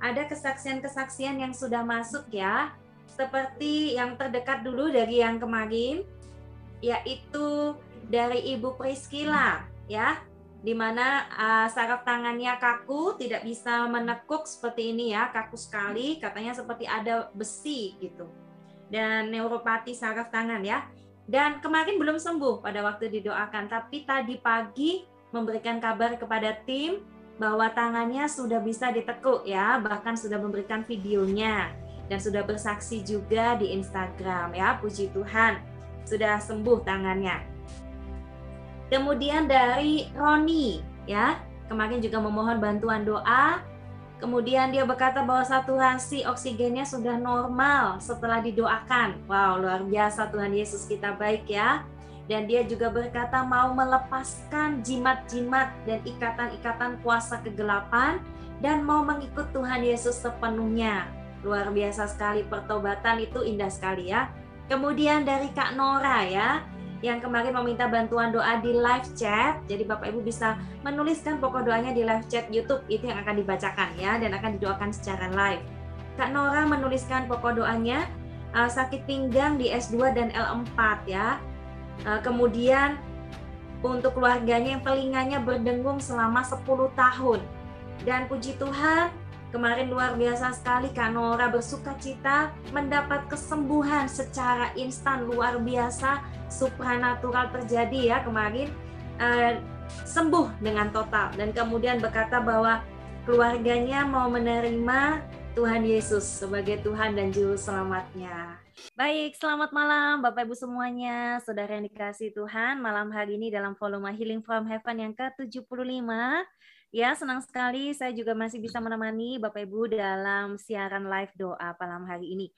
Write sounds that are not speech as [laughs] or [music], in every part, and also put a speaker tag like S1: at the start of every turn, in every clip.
S1: ada kesaksian-kesaksian yang sudah masuk ya. Seperti yang terdekat dulu dari yang kemarin, yaitu dari Ibu Priscila ya di mana uh, saraf tangannya kaku, tidak bisa menekuk seperti ini ya, kaku sekali, katanya seperti ada besi gitu. Dan neuropati saraf tangan ya. Dan kemarin belum sembuh pada waktu didoakan, tapi tadi pagi memberikan kabar kepada tim bahwa tangannya sudah bisa ditekuk ya, bahkan sudah memberikan videonya dan sudah bersaksi juga di Instagram ya, puji Tuhan. Sudah sembuh tangannya. Kemudian dari Roni ya, kemarin juga memohon bantuan doa. Kemudian dia berkata bahwa saturasi oksigennya sudah normal setelah didoakan. Wow, luar biasa Tuhan Yesus kita baik ya. Dan dia juga berkata mau melepaskan jimat-jimat dan ikatan-ikatan kuasa kegelapan dan mau mengikut Tuhan Yesus sepenuhnya. Luar biasa sekali pertobatan itu indah sekali ya. Kemudian dari Kak Nora ya, yang kemarin meminta bantuan doa di live chat. Jadi Bapak Ibu bisa menuliskan pokok doanya di live chat YouTube itu yang akan dibacakan ya dan akan didoakan secara live. Kak Nora menuliskan pokok doanya uh, sakit pinggang di S2 dan L4 ya. Uh, kemudian untuk keluarganya yang telinganya berdengung selama 10 tahun. Dan puji Tuhan, kemarin luar biasa sekali Kak Nora bersuka cita mendapat kesembuhan secara instan luar biasa supranatural terjadi ya kemarin uh, sembuh dengan total dan kemudian berkata bahwa keluarganya mau menerima Tuhan Yesus sebagai Tuhan dan Juru Selamatnya. Baik, selamat malam Bapak Ibu semuanya, saudara yang dikasih Tuhan. Malam hari ini dalam volume Healing from Heaven yang ke-75. Ya, senang sekali saya juga masih bisa menemani Bapak Ibu dalam siaran live doa malam hari ini.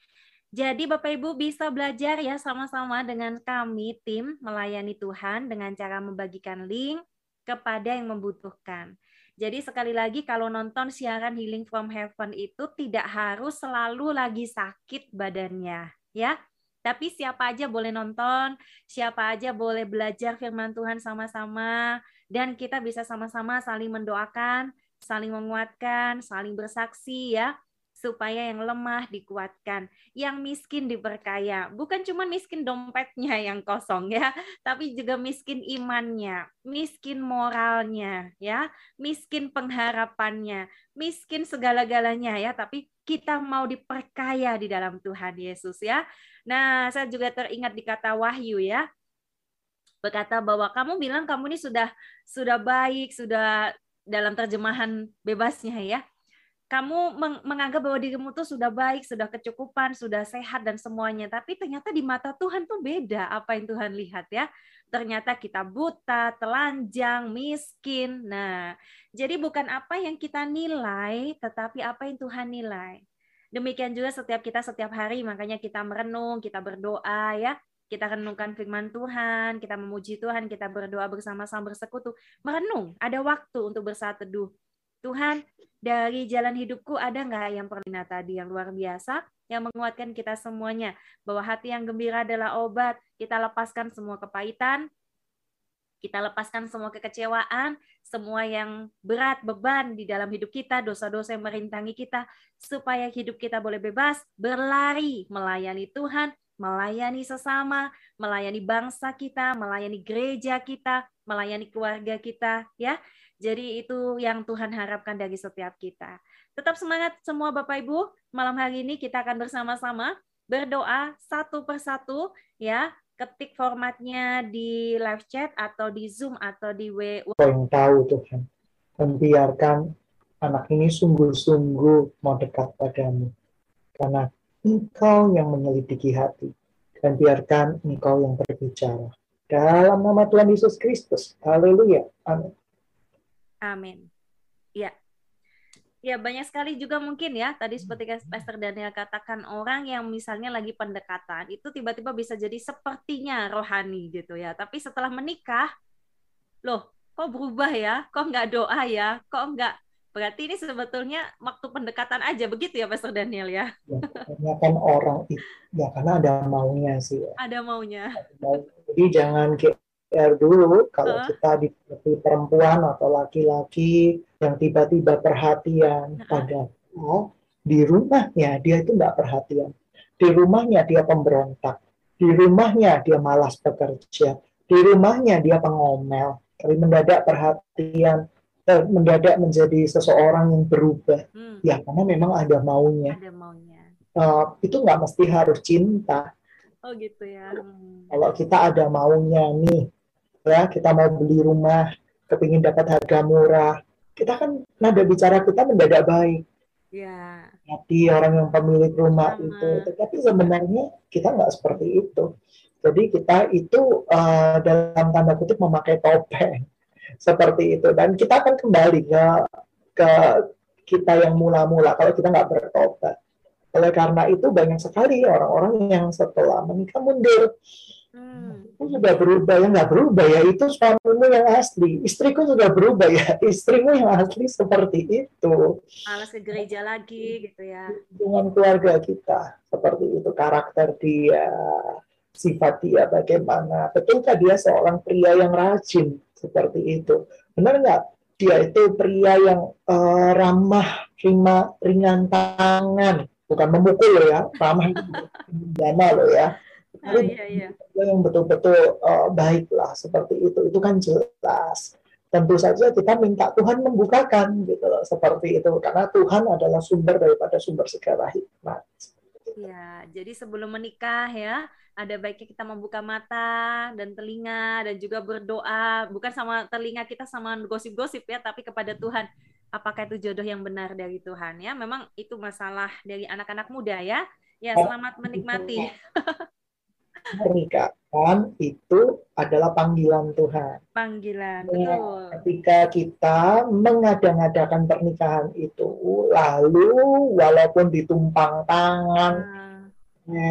S1: Jadi Bapak Ibu bisa belajar ya sama-sama dengan kami tim melayani Tuhan dengan cara membagikan link kepada yang membutuhkan. Jadi sekali lagi kalau nonton siaran Healing from Heaven itu tidak harus selalu lagi sakit badannya ya. Tapi siapa aja boleh nonton, siapa aja boleh belajar firman Tuhan sama-sama dan kita bisa sama-sama saling mendoakan, saling menguatkan, saling bersaksi ya supaya yang lemah dikuatkan, yang miskin diperkaya. Bukan cuma miskin dompetnya yang kosong ya, tapi juga miskin imannya, miskin moralnya ya, miskin pengharapannya, miskin segala-galanya ya, tapi kita mau diperkaya di dalam Tuhan Yesus ya. Nah, saya juga teringat di kata Wahyu ya. Berkata bahwa kamu bilang kamu ini sudah sudah baik, sudah dalam terjemahan bebasnya ya kamu menganggap bahwa dirimu tuh sudah baik, sudah kecukupan, sudah sehat dan semuanya. Tapi ternyata di mata Tuhan tuh beda apa yang Tuhan lihat ya. Ternyata kita buta, telanjang, miskin. Nah, jadi bukan apa yang kita nilai, tetapi apa yang Tuhan nilai. Demikian juga setiap kita setiap hari, makanya kita merenung, kita berdoa ya. Kita renungkan firman Tuhan, kita memuji Tuhan, kita berdoa bersama-sama bersekutu. Merenung, ada waktu untuk bersaat teduh. Tuhan, dari jalan hidupku ada nggak yang perlina tadi yang luar biasa yang menguatkan kita semuanya? Bahwa hati yang gembira adalah obat. Kita lepaskan semua kepahitan. Kita lepaskan semua kekecewaan, semua yang berat, beban di dalam hidup kita, dosa-dosa yang merintangi kita, supaya hidup kita boleh bebas, berlari, melayani Tuhan, melayani sesama, melayani bangsa kita, melayani gereja kita, melayani keluarga kita, ya. Jadi itu yang Tuhan harapkan dari setiap kita. Tetap semangat semua Bapak Ibu. Malam hari ini kita akan bersama-sama berdoa satu persatu ya. Ketik formatnya di live chat atau di Zoom atau di WA.
S2: Yang tahu Tuhan. Dan biarkan anak ini sungguh-sungguh mau dekat padamu. Karena engkau yang menyelidiki hati. Dan biarkan engkau yang berbicara. Dalam nama Tuhan Yesus Kristus. Haleluya. Amin.
S1: Amin. Ya. Ya, banyak sekali juga mungkin ya, tadi seperti Pastor Daniel katakan, orang yang misalnya lagi pendekatan, itu tiba-tiba bisa jadi sepertinya rohani gitu ya. Tapi setelah menikah, loh, kok berubah ya? Kok nggak doa ya? Kok nggak Berarti ini sebetulnya waktu pendekatan aja begitu ya Pastor Daniel ya?
S2: Ya, kan orang ya karena ada maunya sih. Ya.
S1: Ada maunya.
S2: Jadi jangan R dulu kalau uh. kita di perempuan atau laki-laki yang tiba-tiba perhatian uh. pada di rumahnya dia itu nggak perhatian. Di rumahnya dia pemberontak. Di rumahnya dia malas bekerja. Di rumahnya dia pengomel. Tapi mendadak perhatian, eh, mendadak menjadi seseorang yang berubah. Hmm. Ya karena memang ada maunya. Ada maunya. Uh, itu nggak mesti harus cinta.
S1: Oh gitu ya.
S2: Hmm. Kalau kita ada maunya nih, ya kita mau beli rumah, kepingin dapat harga murah, kita kan nada bicara kita mendadak baik. Ya. Hati orang yang pemilik rumah Sama. itu, tetapi sebenarnya kita nggak seperti itu. Jadi kita itu uh, dalam tanda kutip memakai topeng [laughs] seperti itu dan kita akan kembali ke ke kita yang mula-mula kalau kita nggak bertobat. Oleh karena itu banyak sekali orang-orang yang setelah menikah mundur Hmm. Sudah berubah. Ya nggak berubah ya itu suamimu yang asli. Istriku sudah berubah ya. [laughs] Istrimu yang asli seperti itu.
S1: Malas ke gereja lagi gitu ya.
S2: Dengan keluarga kita seperti itu. Karakter dia sifat dia bagaimana. Betulkah dia seorang pria yang rajin seperti itu? Benar nggak? Dia itu pria yang uh, ramah ringan ringan tangan. Bukan memukul loh ya. Ramah [laughs] dana loh ya oh, iya, iya. yang betul-betul uh, baik lah seperti itu itu kan jelas tentu saja kita minta Tuhan membukakan gitu loh seperti itu karena Tuhan adalah sumber daripada sumber segala hikmat.
S1: Ya, jadi sebelum menikah ya, ada baiknya kita membuka mata dan telinga dan juga berdoa, bukan sama telinga kita sama gosip-gosip ya, tapi kepada Tuhan. Apakah itu jodoh yang benar dari Tuhan ya? Memang itu masalah dari anak-anak muda ya. Ya, selamat menikmati. [laughs]
S2: pernikahan itu adalah panggilan Tuhan.
S1: Panggilan,
S2: ya, betul. Ketika kita mengadang-adakan pernikahan itu, lalu walaupun ditumpang tangan, nah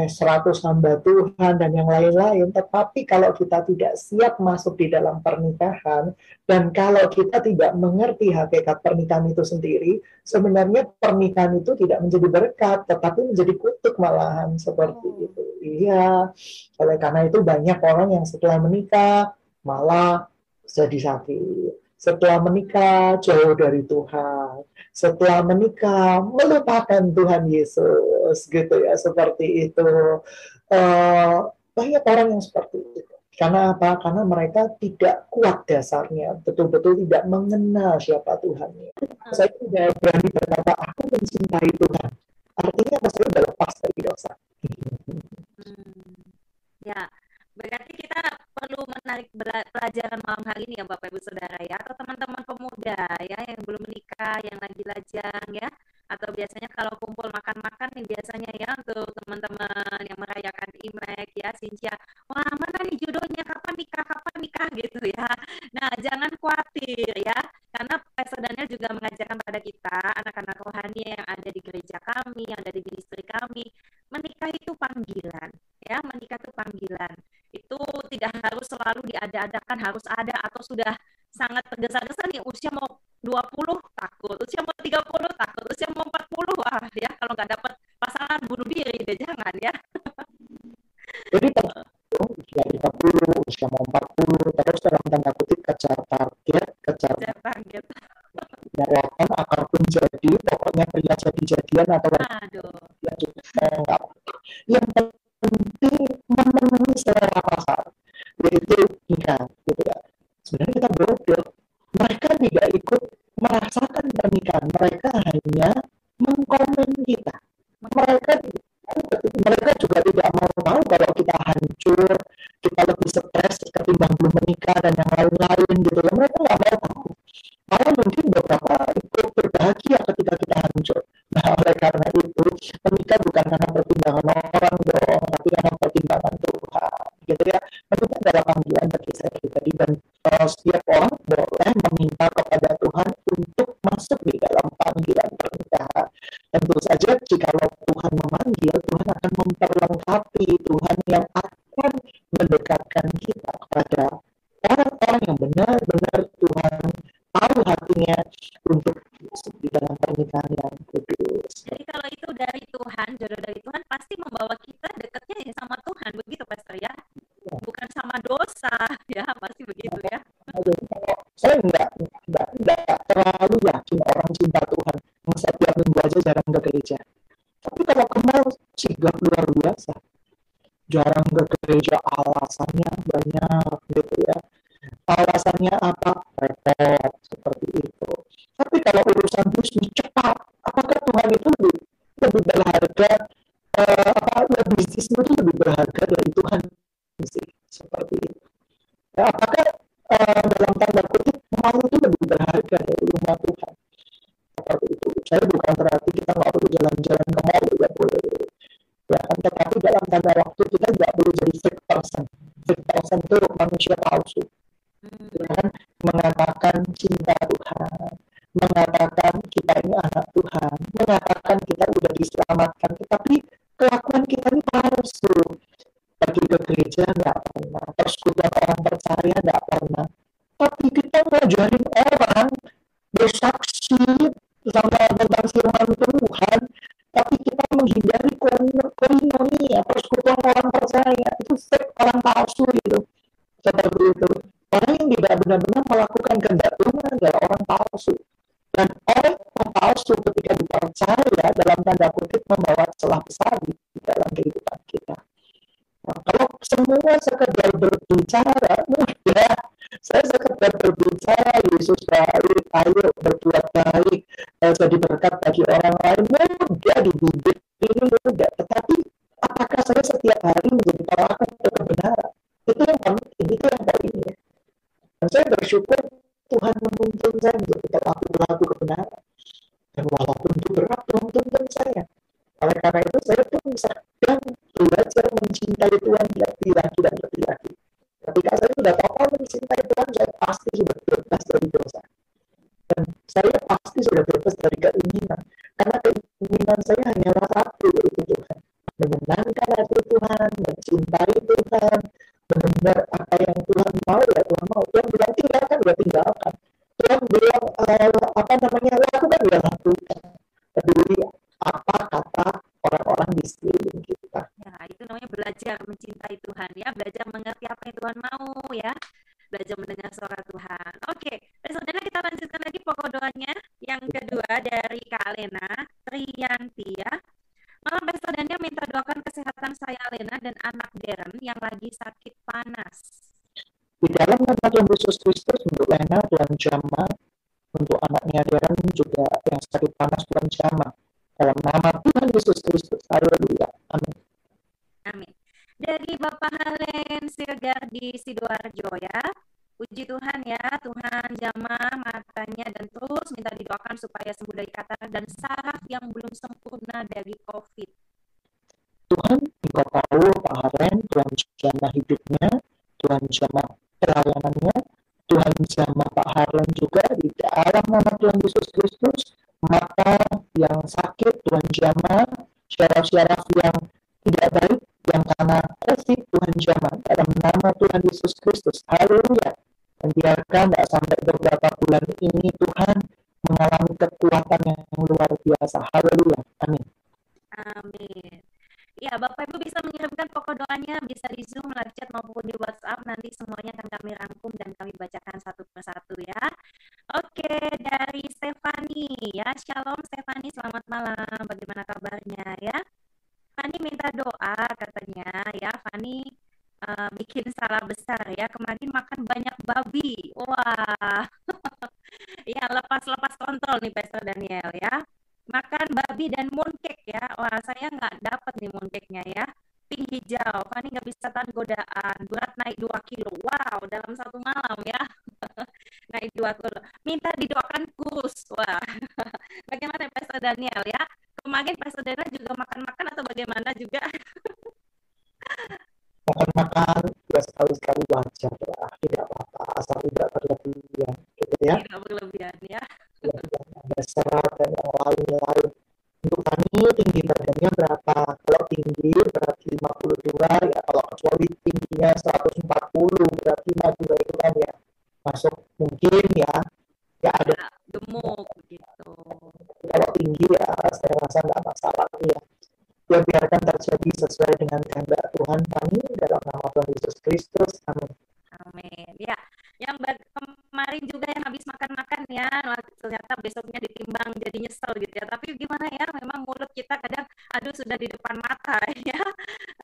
S2: seratus hamba Tuhan dan yang lain-lain. Tetapi kalau kita tidak siap masuk di dalam pernikahan dan kalau kita tidak mengerti hakikat pernikahan itu sendiri, sebenarnya pernikahan itu tidak menjadi berkat, tetapi menjadi kutuk malahan seperti oh. itu. Iya, oleh karena itu banyak orang yang setelah menikah malah jadi sakit setelah menikah jauh dari Tuhan, setelah menikah melupakan Tuhan Yesus, gitu ya, seperti itu. Uh, banyak orang yang seperti itu. Karena apa? Karena mereka tidak kuat dasarnya, betul-betul tidak mengenal siapa Tuhannya. Saya tidak berani berkata, aku mencintai Tuhan. Artinya apa? Saya sudah lepas dari dosa.
S1: Hmm. Ya, berarti kita menarik pelajaran malam hari ini ya Bapak Ibu Saudara ya atau teman-teman pemuda ya yang belum menikah yang lagi lajang ya atau biasanya kalau kumpul makan-makan nih biasanya ya untuk teman-teman yang merayakan Imlek ya Sincia wah mana nih jodohnya kapan nikah? Kapan nikah? gitu ya. Nah jangan khawatir ya karena Pastor Daniel juga mengajarkan pada kita anak-anak rohani yang ada di gereja kami yang ada di ministry kami menikah itu panggilan ya menikah itu panggilan itu tidak harus selalu diada-adakan harus ada atau sudah sangat tergesa-gesa nih usia mau 20 takut usia mau 30 takut usia mau 40 wah ya kalau nggak dapat pasangan bunuh diri deh jangan ya
S2: jadi usia 30 usia mau 40 terus dalam tanda kutip kejar target kejar target darahkan akar pun jadi pokoknya pria jadi-jadian atau Aduh. ya juga yang waktu kita nggak perlu jadi fake person. Fake person itu manusia palsu. Hmm. Ya kan, mengatakan cinta Tuhan, mengatakan kita ini anak Tuhan, mengatakan kita udah diselamatkan, tetapi kelakuan kita ini palsu. Pergi ke gereja nggak pernah, persekutuan orang percaya nggak pernah. Tapi kita ngajarin orang bersaksi sama tentang firman Tuhan, tapi kita menghindari koinonia, persekutuan orang percaya. Itu fake orang palsu itu. Seperti itu. Orang yang tidak benar-benar melakukan kehendak Tuhan adalah orang palsu. Dan orang palsu ketika dipercaya dalam tanda kutip membawa celah besar di dalam kehidupan kita. Nah, kalau semua sekedar berbicara, mudah. [laughs] Saya sekedar berbicara, Yesus baik, ayo berbuat baik, eh, jadi bagi orang lain, mudah di bibir ini mudah. Saya setiap hari menjadi pelaku kebenaran? Itu yang penting, itu yang poinnya. Dan saya bersyukur Tuhan menuntun saya menjadi pelaku pelaku kebenaran. Dan walaupun itu berat, Tuhan tuntun saya. Oleh karena itu saya pun sedang belajar mencintai Tuhan lebih lagi dan lebih lagi. Ketika saya sudah total mencintai Tuhan, saya pasti sudah bebas dari dosa. Dan saya pasti sudah bebas dari keinginan. Karena keinginan saya hanyalah satu, yaitu Tuhan. Menyenangkan hati Tuhan, mencintai Tuhan, benar-benar apa yang Tuhan mau ya Tuhan mau. Tuhan bilang tinggalkan ya tinggalkan. Tuhan bilang uh, apa namanya lakukan ya lakukan. Peduli apa kata orang-orang di sekeliling kita.
S1: Ya itu namanya belajar mencintai Tuhan ya. Belajar mengerti apa yang Tuhan mau ya. Belajar mendengar suara Tuhan. Oke saudara kita lanjutkan lagi pokok doanya. Yang kedua dari Kak Alena Triyanti ya Dania minta doakan kesehatan saya Lena dan anak Deren yang lagi sakit panas.
S2: Di dalam nama Tuhan Yesus Kristus untuk Lena Tuhan Jama, untuk anaknya Deren juga yang sakit panas Tuhan Jama. Dalam nama Tuhan Yesus Kristus. Haleluya. Amin.
S1: Amin. Dari Bapak Halen Sirgar di Sidoarjo ya. Puji Tuhan ya, Tuhan jamah matanya dan terus minta didoakan supaya sembuh dari katarak dan saraf yang belum sempurna dari COVID.
S2: Tuhan, Engkau tahu Pak Tuhan jamah hidupnya, Tuhan jamah pelayanannya, Tuhan jamah Pak Haren juga di dalam nama Tuhan Yesus Kristus, mata yang sakit, Tuhan jamah, syaraf-syaraf yang tidak baik, yang karena COVID Tuhan jamah dalam nama Tuhan Yesus Kristus. Haleluya. Dan biarkan tidak sampai beberapa bulan ini Tuhan mengalami kekuatan yang luar biasa. Haleluya. Amin.
S1: Amin. Ya, Bapak Ibu bisa mengirimkan pokok doanya bisa di Zoom, live chat maupun di WhatsApp. Nanti semuanya akan kami rangkum dan kami bacakan satu persatu ya. Oke, dari Stefani ya. Shalom Stefani, selamat malam. Bagaimana kabarnya ya? Fani minta doa katanya ya. Fani uh, bikin salah besar ya. Kemarin makan banyak babi. Wah. [laughs] ya lepas-lepas kontrol nih Pastor Daniel ya. Makan babi dan mooncake ya. Wah, saya nggak dapat nih mooncake-nya ya. Pink hijau, Fani nggak bisa tahan godaan. Berat naik 2 kilo. Wow, dalam satu malam ya. [laughs] naik 2 kilo. Minta didoakan kurus. Wah. [laughs] Bagaimana Pastor Daniel ya? Kemarin Pastor Daniel juga makan-makan atau bagaimana juga?
S2: makan-makan dua sekali sekali wajar lah tidak apa-apa asal tidak berlebihan gitu ya
S1: tidak berlebihan ya
S2: ada serat dan yang lain-lain untuk kami tinggi badannya berapa kalau tinggi berarti 52 ya kalau kecuali tingginya 140 berarti maju itu kan ya masuk mungkin ya ya ada
S1: gemuk gitu
S2: kalau tinggi ya saya rasa nggak masalah ya ya biarkan terjadi sesuai dengan kehendak Tuhan kami dalam nama Tuhan Yesus Kristus. Amin.
S1: Amin. Ya, yang kemarin juga yang habis makan-makan ya, ternyata besoknya ditimbang jadi nyesel gitu ya tapi gimana ya memang mulut kita kadang aduh sudah di depan mata ya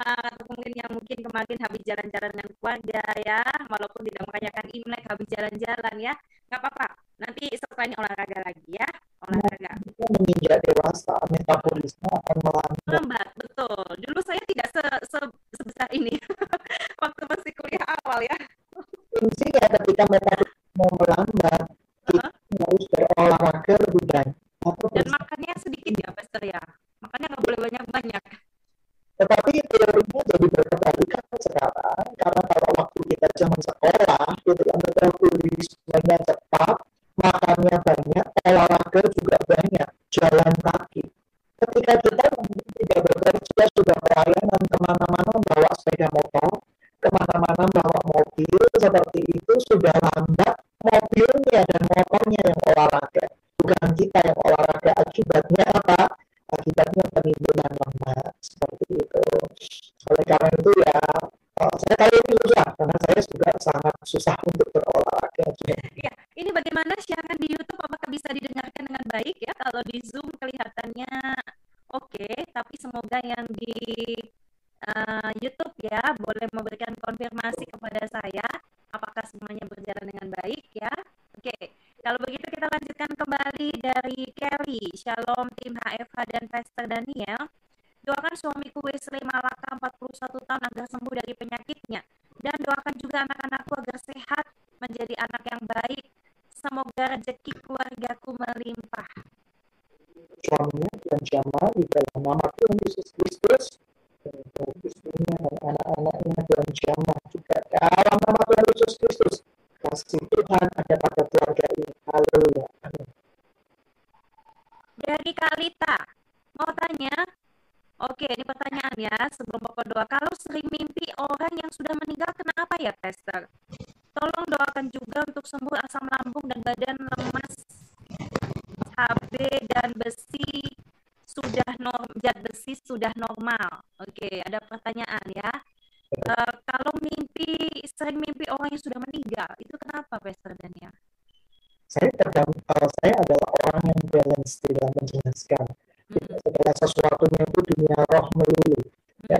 S1: uh, atau mungkin yang mungkin kemarin habis jalan-jalan keluarga ya walaupun tidak merayakan imlek habis jalan-jalan ya. Nggak apa-apa. Nanti setelah ini olahraga lagi ya olahraga.
S2: Nah, menginjak dewasa metabolisme akan melambat
S1: lambat betul. Dulu saya tidak se, se sebesar ini. [laughs] Waktu masih kuliah awal ya.
S2: Ya ketika metabolisme melambat kita harus berolahraga lebih banyak
S1: dan makannya sedikit ya Pastor ya? Makannya nggak boleh banyak-banyak.
S2: Tetapi teorinya jadi berkebalikan sekarang karena kalau zaman sekolah gitu ya metabolismenya cepat makannya banyak olahraga juga banyak jalan kaki. Ketika kita tidak bekerja sudah pelayanan ke mana-mana bawa sepeda motor ke mana-mana bawa mobil seperti itu sudah lambat mobilnya dan motornya yang olahraga. Bukan kita yang olahraga akibatnya apa? Akibatnya penimbunan lemak seperti itu. Oleh karena itu ya saya kali ini susah juga sangat susah untuk berolahraga
S1: ya ini bagaimana siaran di YouTube? Apakah bisa didengarkan dengan baik ya? Kalau di Zoom kelihatannya oke okay, tapi semoga yang di uh, YouTube ya boleh memberikan konfirmasi kepada saya apakah semuanya berjalan dengan baik ya. Oke, kalau begitu kita lanjutkan kembali dari Kelly, Shalom tim HFH dan Pastor Daniel. Doakan suamiku Wesley Malaka 41 tahun agar sembuh dari penyakitnya dan doakan juga anak-anakku agar sehat menjadi anak yang baik. Semoga rezeki keluargaku melimpah.
S2: Suaminya dan jamaah di dalam nama Tuhan Yesus Kristus. Istrinya dan anak-anaknya Tuhan jamah juga. Dalam nama Tuhan Yesus Kristus. Kasih Tuhan ada pada keluarga ini. Haleluya. Amin
S1: dari Kalita mau tanya Oke, ini pertanyaan ya sebelum Bapak doa. Kalau sering mimpi orang yang sudah meninggal, kenapa ya, Pastor? Tolong doakan juga untuk sembuh asam lambung dan badan lemas, HB dan besi sudah norm zat besi sudah normal. Oke, ada pertanyaan ya. Uh, kalau mimpi sering mimpi orang yang sudah meninggal, itu kenapa, Pastor Daniel?
S2: Saya tergam, uh, saya adalah orang yang balance di dalam menjelaskan. Mm. Segala sesuatunya itu dunia roh melulu. Mm. Ya,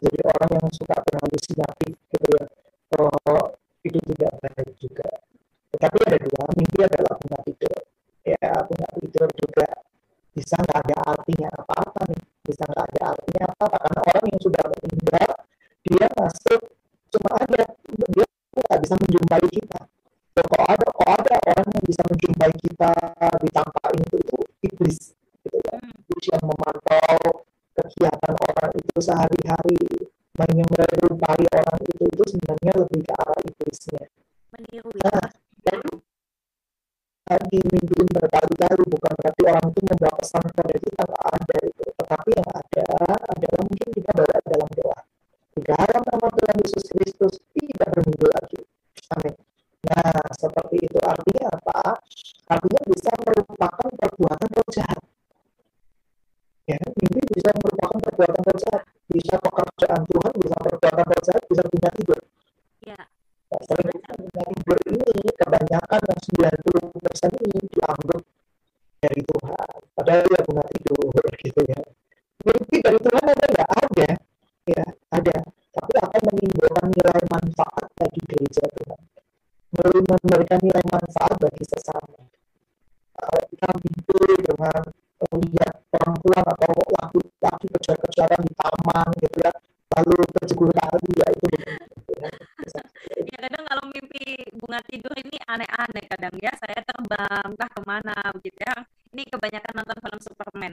S2: jadi orang yang suka berhalusinasi gitu ya, uh, itu tidak baik juga. Tetapi ada dua, mimpi adalah bunga tidur. Ya, bunga tidur juga bisa nggak ada artinya apa-apa nih bisa nggak ada artinya apa-apa karena orang yang sudah meninggal dia masuk cuma ada dia nggak bisa menjumpai kita so, kalau ada kalau ada orang yang bisa menjumpai kita di tanpa itu itu iblis gitu ya iblis yang memantau kegiatan orang itu sehari-hari menyerupai orang itu itu sebenarnya lebih ke arah iblisnya
S1: meniru ya nah,
S2: dimimpiin berkali-kali bukan berarti orang itu membawa pesan kepada kita nggak ada itu tetapi yang ada adalah mungkin kita bawa dalam doa di dalam nama Tuhan Yesus Kristus tidak berminggu lagi amin nah seperti itu artinya apa artinya bisa merupakan perbuatan jahat ya mimpi bisa merupakan perbuatan jahat bisa pekerjaan Tuhan bisa perbuatan jahat bisa punya tidur
S1: ya
S2: sering tidur ini kebanyakan yang 90 persen ini dianggap dari Tuhan. Padahal ya bunga tidur [laughs] gitu ya. Mimpi dari Tuhan ada nggak? Ada. Ya, ada. Tapi akan menimbulkan nilai manfaat bagi gereja Tuhan. Memberikan nilai manfaat bagi sesama. Kalau kita mimpi dengan melihat perempuan atau laki-laki kejar-kejaran di taman gitu ya, lalu terjegur kali ya itu
S1: ya kadang kalau mimpi bunga tidur ini aneh-aneh kadang ya saya terbang entah ke mana begitu ya ini kebanyakan nonton film Superman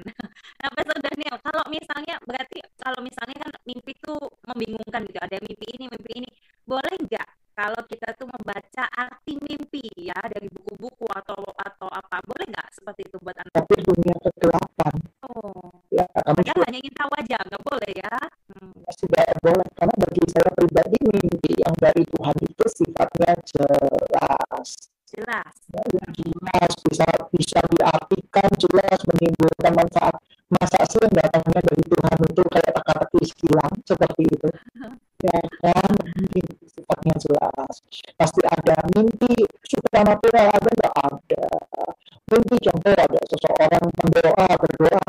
S1: nah Pastor Daniel kalau misalnya berarti kalau misalnya kan mimpi itu membingungkan gitu ada mimpi ini mimpi ini. Boleh nggak kalau kita tuh membaca arti mimpi ya dari buku-buku atau atau apa? Boleh nggak seperti itu buat anak
S2: tapi dunia kegelapan.
S1: Oh. Ya kamu juga... hanya ingin tahu aja nggak boleh ya.
S2: Hmm. sudah boleh. Karena bagi saya pribadi mimpi yang dari Tuhan itu sifatnya jelas.
S1: Jelas.
S2: Ya, jelas bisa bisa diartikan jelas menimbulkan manfaat masa sih yang datangnya dari Tuhan itu kayak teka-teki hilang seperti itu. Ya kan mimpi sifatnya jelas. Pasti ada mimpi supernatural ada nggak ada. Mimpi contoh ada seseorang mendoa berdoa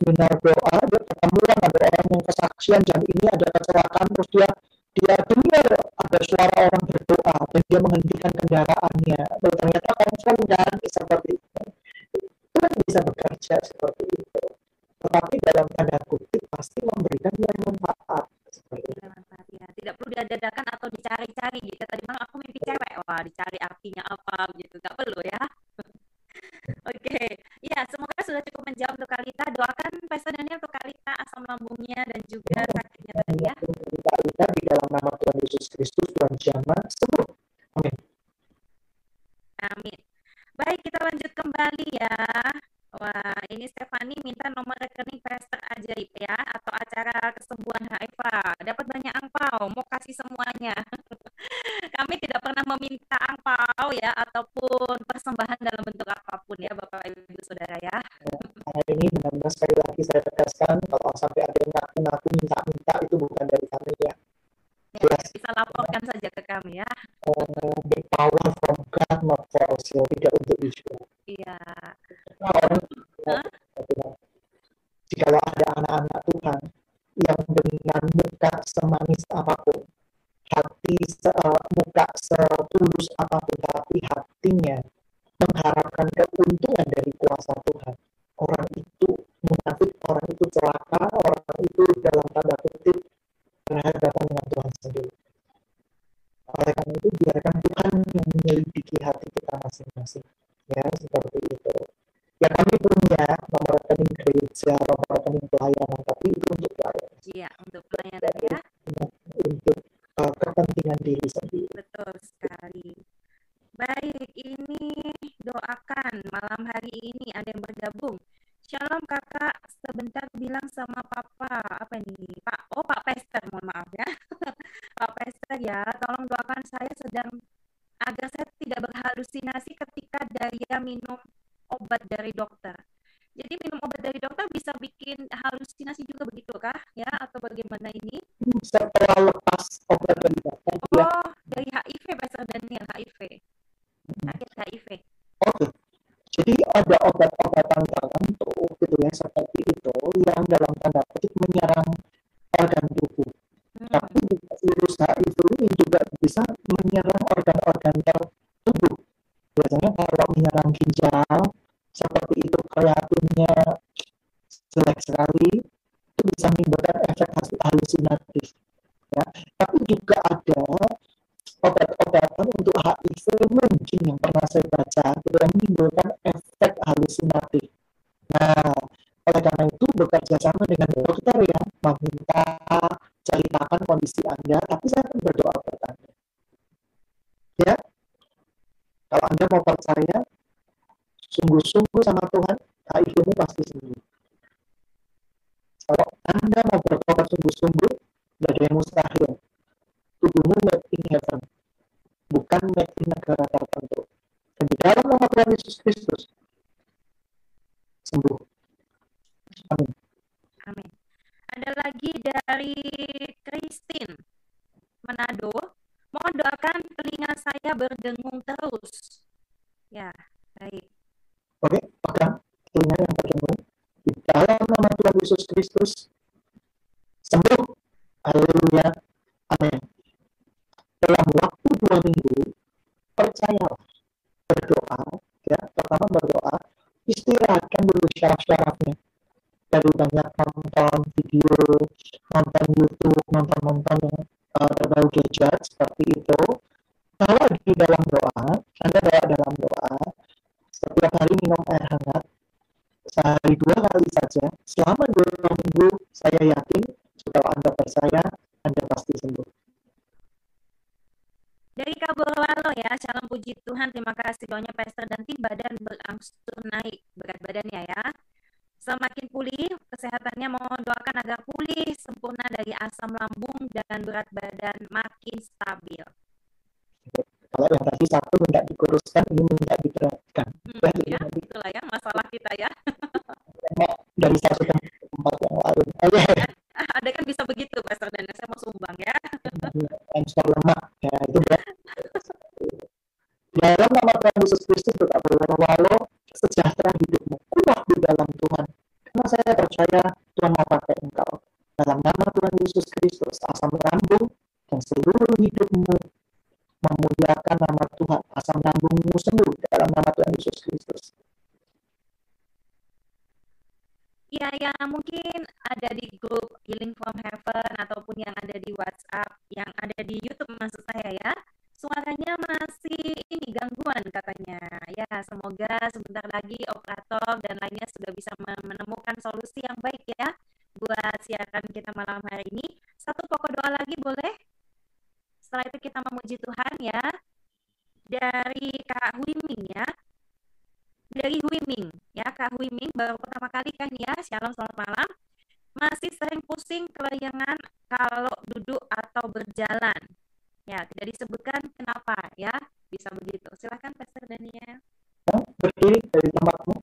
S2: seminar doa dia ketemu ada orang yang kesaksian jam ini ada kecelakaan terus dia dia dengar ada suara orang berdoa dan dia menghentikan kendaraannya dan ternyata konsen dan seperti itu Tuhan bisa bekerja seperti itu tetapi dalam tanda kutip pasti memberikan dia manfaat seperti itu.
S1: ya. tidak perlu diadakan atau dicari-cari gitu tadi malam aku mimpi cewek wah dicari artinya apa gitu nggak perlu ya. Ya semoga sudah cukup menjawab untuk Kalita. Doakan Daniel untuk Kalita asam lambungnya dan juga sakitnya tadi ya.
S2: Kalita di dalam nama Tuhan Yesus Kristus Tuhan Jama sembuh. Amin.
S1: Amin. Baik, kita lanjut kembali ya. Wah, ini Stefani minta nomor rekening Pastor Ajaib ya atau acara kesembuhan HIV. Dapat banyak angpau, mau kasih semuanya. [laughs] Kami tidak pernah meminta angpau ya ataupun persembahan dalam bentuk apa pun ya Bapak Ibu Saudara ya.
S2: Hari ini benar-benar sekali lagi saya tegaskan kalau sampai ada yang ngaku-ngaku minta-minta itu bukan dari kami ya.
S1: Ya, yes. bisa laporkan saja ke kami ya.
S2: Uh, the power from God not for us, tidak untuk Israel.
S1: Iya.
S2: Jika ada anak-anak Tuhan yang dengan muka semanis apa pun, hati se, uh, muka setulus apa pun, tapi hatinya mengharapkan keuntungan dari kuasa Tuhan. Orang itu munafik, orang itu celaka, orang itu dalam tanda kutip berhadapan dengan Tuhan sendiri. Oleh karena itu biarkan Tuhan yang menyelidiki hati kita masing-masing. Ya, seperti itu. Ya kami punya nomor rekening gereja, nomor rekening pelayanan, tapi itu untuk pelayanan.
S1: Iya, untuk pelayanan ya.
S2: Untuk uh, kepentingan diri sendiri.
S1: Betul sekali. Baik, ini doakan malam hari ini ada yang bergabung. Shalom kakak, sebentar bilang sama papa apa nih Pak? Oh Pak Pester, mohon maaf ya. Pak Pester ya, tolong doakan saya sedang agar saya tidak berhalusinasi ketika daya minum obat dari dokter. Jadi minum obat dari dokter bisa bikin halusinasi juga begitu kah? Ya atau bagaimana ini?
S2: Setelah lepas obat dari dokter.
S1: Oh, dari HIV Pastor Daniel HIV. Sakit HIV.
S2: Oke. Okay. Jadi ada obat-obatan tertentu gitu ya seperti itu yang dalam tanda kutip menyerang organ tubuh. Hmm. Tapi virus HIV ini juga bisa menyerang organ-organ tubuh. Biasanya kalau menyerang ginjal seperti itu kreatinnya jelek sekali itu bisa menimbulkan efek halusinatif. Ya. Tapi juga ada obat-obatan untuk HIV mungkin yang pernah saya baca sudah menimbulkan efek halusinatif. Nah, oleh karena itu bekerja sama dengan dokter ya, meminta ceritakan kondisi Anda, tapi saya akan berdoa buat Anda. Ya, kalau Anda mau percaya, sungguh-sungguh sama Tuhan, HIV-mu pasti sembuh. Kalau Anda mau bertobat sungguh-sungguh, tidak ada yang mustahil tubuhmu made in heaven, bukan made in negara tertentu. Dan di dalam nama Tuhan Yesus Kristus, sembuh. Amin.
S1: Amin. Ada lagi dari Christine Manado. Mohon doakan telinga saya berdengung terus. Ya, baik.
S2: Oke, pegang telinga yang berdengung. Di dalam nama Tuhan Yesus Kristus, sembuh. Haleluya. Amin dalam waktu dua minggu percayalah berdoa ya pertama berdoa istirahatkan dulu syaraf-syarafnya dari banyak nonton video nonton YouTube nonton-nonton yang uh, berbau gadget seperti itu kalau di dalam doa anda doa dalam doa setiap hari minum air hangat sehari dua kali saja selama dua minggu saya yakin kalau anda percaya anda pasti sembuh
S1: dari Kabolalo ya, salam puji Tuhan, terima kasih doanya Pastor dan tim badan berangsur naik berat badannya ya. Semakin pulih, kesehatannya mohon doakan agar pulih sempurna dari asam lambung dan berat badan makin stabil.
S2: Kalau yang tadi satu minta dikuruskan, ini minta diberatkan.
S1: Hmm, ya, itulah ya masalah kita ya.
S2: Dari satu tempat yang lain. Oke.
S1: Ada kan bisa begitu, Pastor dan saya mau sumbang ya.
S2: Answer lemak, ya itu Dalam nama Tuhan Yesus Kristus tetap walau sejahtera hidupmu, kuat di dalam Tuhan. Karena saya percaya Tuhan mau pakai engkau. Dalam nama Tuhan Yesus Kristus, asam lambung dan seluruh hidupmu memuliakan nama Tuhan. Asam lambungmu sembuh dalam nama Tuhan Yesus Kristus.
S1: Ya, yang mungkin ada di grup Healing from Heaven ataupun yang ada di WhatsApp, yang ada di YouTube maksud saya ya. Suaranya masih ini gangguan katanya. Ya, semoga sebentar lagi operator dan lainnya sudah bisa menemukan solusi yang baik ya buat siaran kita malam hari ini. Satu pokok doa lagi boleh? Setelah itu kita memuji Tuhan ya. Dari Kak Wiming ya. Dari Wiming ya, Kak Wiming baru pertama kali kan ya. Shalom selamat malam. Masih sering pusing kelayangan kalau duduk atau berjalan. Ya, tidak disebutkan kenapa ya bisa begitu. Silahkan Pastor Daniel.
S2: Berdiri dari tempatmu.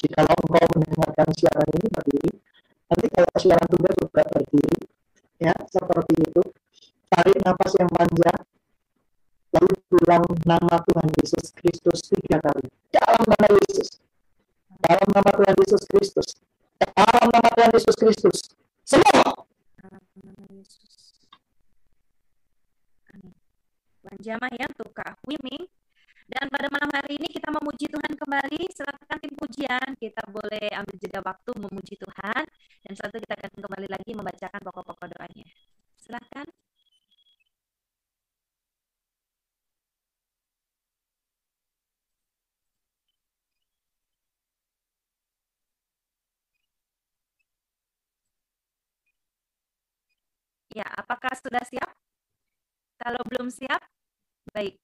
S2: Jika engkau mendengarkan siaran ini berdiri, nanti kalau siaran juga juga berdiri, ya seperti itu tarik nafas yang panjang, lalu bilang nama Tuhan Yesus Kristus tiga kali. Dalam nama Yesus. Dalam nama Tuhan Yesus Kristus. Dalam nama Tuhan Yesus Kristus. Semua.
S1: Jamaah ya untuk Kak Wiming. Dan pada malam hari ini kita memuji Tuhan kembali. Silakan tim pujian. Kita boleh ambil jeda waktu memuji Tuhan. Dan itu kita akan kembali lagi membacakan pokok-pokok doanya. Silakan. Ya, apakah sudah siap? Kalau belum siap, baik.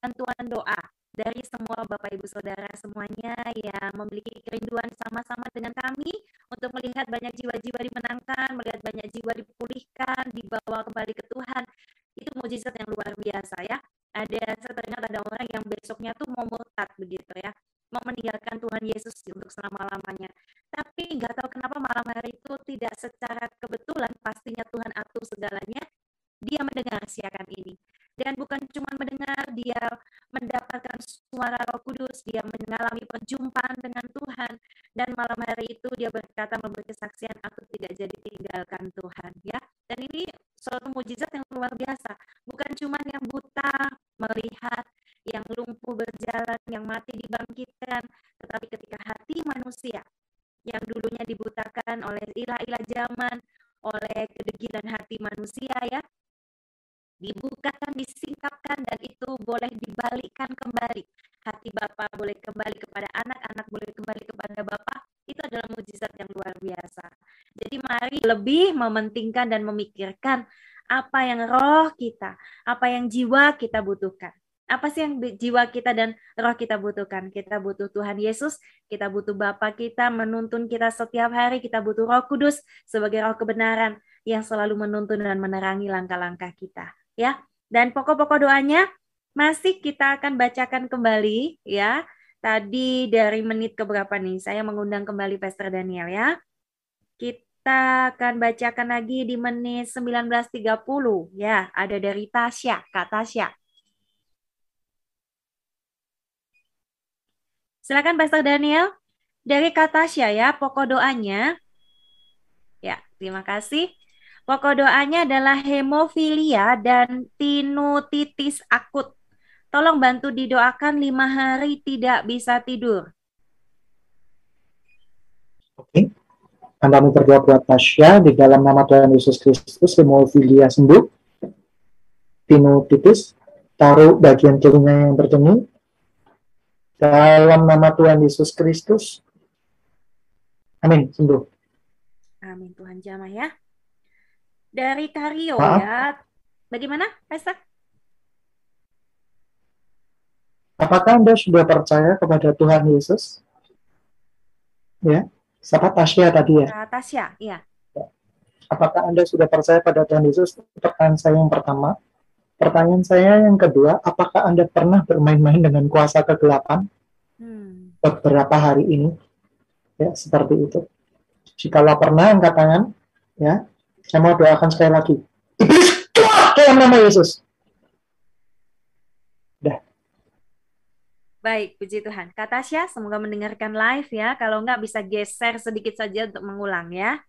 S1: Bantuan doa dari semua Bapak Ibu Saudara semuanya yang memiliki kerinduan sama-sama dengan kami untuk melihat banyak jiwa-jiwa dimenangkan, melihat banyak jiwa dipulihkan, dibawa kembali ke Tuhan. Itu mujizat yang luar biasa ya. Ada saya ada orang yang besoknya tuh mau murtad begitu ya mau meninggalkan Tuhan Yesus untuk selama-lamanya. Tapi nggak tahu kenapa malam hari itu tidak secara kebetulan pastinya Tuhan atur segalanya, dia mendengar siaran ini. Dan bukan cuma mendengar, dia mendapatkan suara roh kudus, dia mengalami perjumpaan dengan Tuhan. Dan malam hari itu dia berkata memberi kesaksian, aku tidak jadi tinggalkan Tuhan. ya. Dan ini suatu mujizat yang luar biasa. Bukan cuma yang buta melihat, yang lumpuh berjalan, yang mati dibangkitkan, tetapi ketika hati manusia yang dulunya dibutakan oleh ilah-ilah zaman, oleh kedegilan hati manusia ya, dibukakan, disingkapkan, dan itu boleh dibalikkan kembali. Hati Bapak boleh kembali kepada anak, anak boleh kembali kepada Bapak. Itu adalah mujizat yang luar biasa. Jadi mari lebih mementingkan dan memikirkan apa yang roh kita, apa yang jiwa kita butuhkan. Apa sih yang jiwa kita dan roh kita butuhkan? Kita butuh Tuhan Yesus, kita butuh Bapa kita menuntun kita setiap hari, kita butuh Roh Kudus sebagai roh kebenaran yang selalu menuntun dan menerangi langkah-langkah kita, ya. Dan pokok-pokok doanya masih kita akan bacakan kembali, ya. Tadi dari menit ke berapa nih? Saya mengundang kembali Pastor Daniel ya. Kita akan bacakan lagi di menit 19.30 ya. Ada dari Tasya, Kak Tasya. Silakan Pastor Daniel. Dari kata ya, pokok doanya. Ya, terima kasih. Pokok doanya adalah hemofilia dan tinutitis akut. Tolong bantu didoakan lima hari tidak bisa tidur.
S2: Oke. Kami berdoa buat Tasya di dalam nama Tuhan Yesus Kristus, hemofilia sembuh. Tinutitis, taruh bagian telinga yang berdengung, dalam nama Tuhan Yesus Kristus. Amin. Sembuh.
S1: Amin Tuhan jamah ya. Dari Kario Maaf. ya. Bagaimana, Pastor?
S2: Apakah Anda sudah percaya kepada Tuhan Yesus? Ya, siapa Tasya tadi ya?
S1: Uh, Tasya, iya.
S2: Apakah Anda sudah percaya pada Tuhan Yesus? Pertanyaan saya yang pertama. Pertanyaan saya yang kedua, apakah Anda pernah bermain-main dengan kuasa kegelapan hmm. beberapa hari ini? Ya, seperti itu. Jikalau pernah, angkat tangan. Ya, saya mau doakan sekali lagi. Iblis keluar dalam nama Yesus.
S1: Dah. Baik, puji Tuhan. Kak Tasya, semoga mendengarkan live ya. Kalau enggak bisa geser sedikit saja untuk mengulang ya.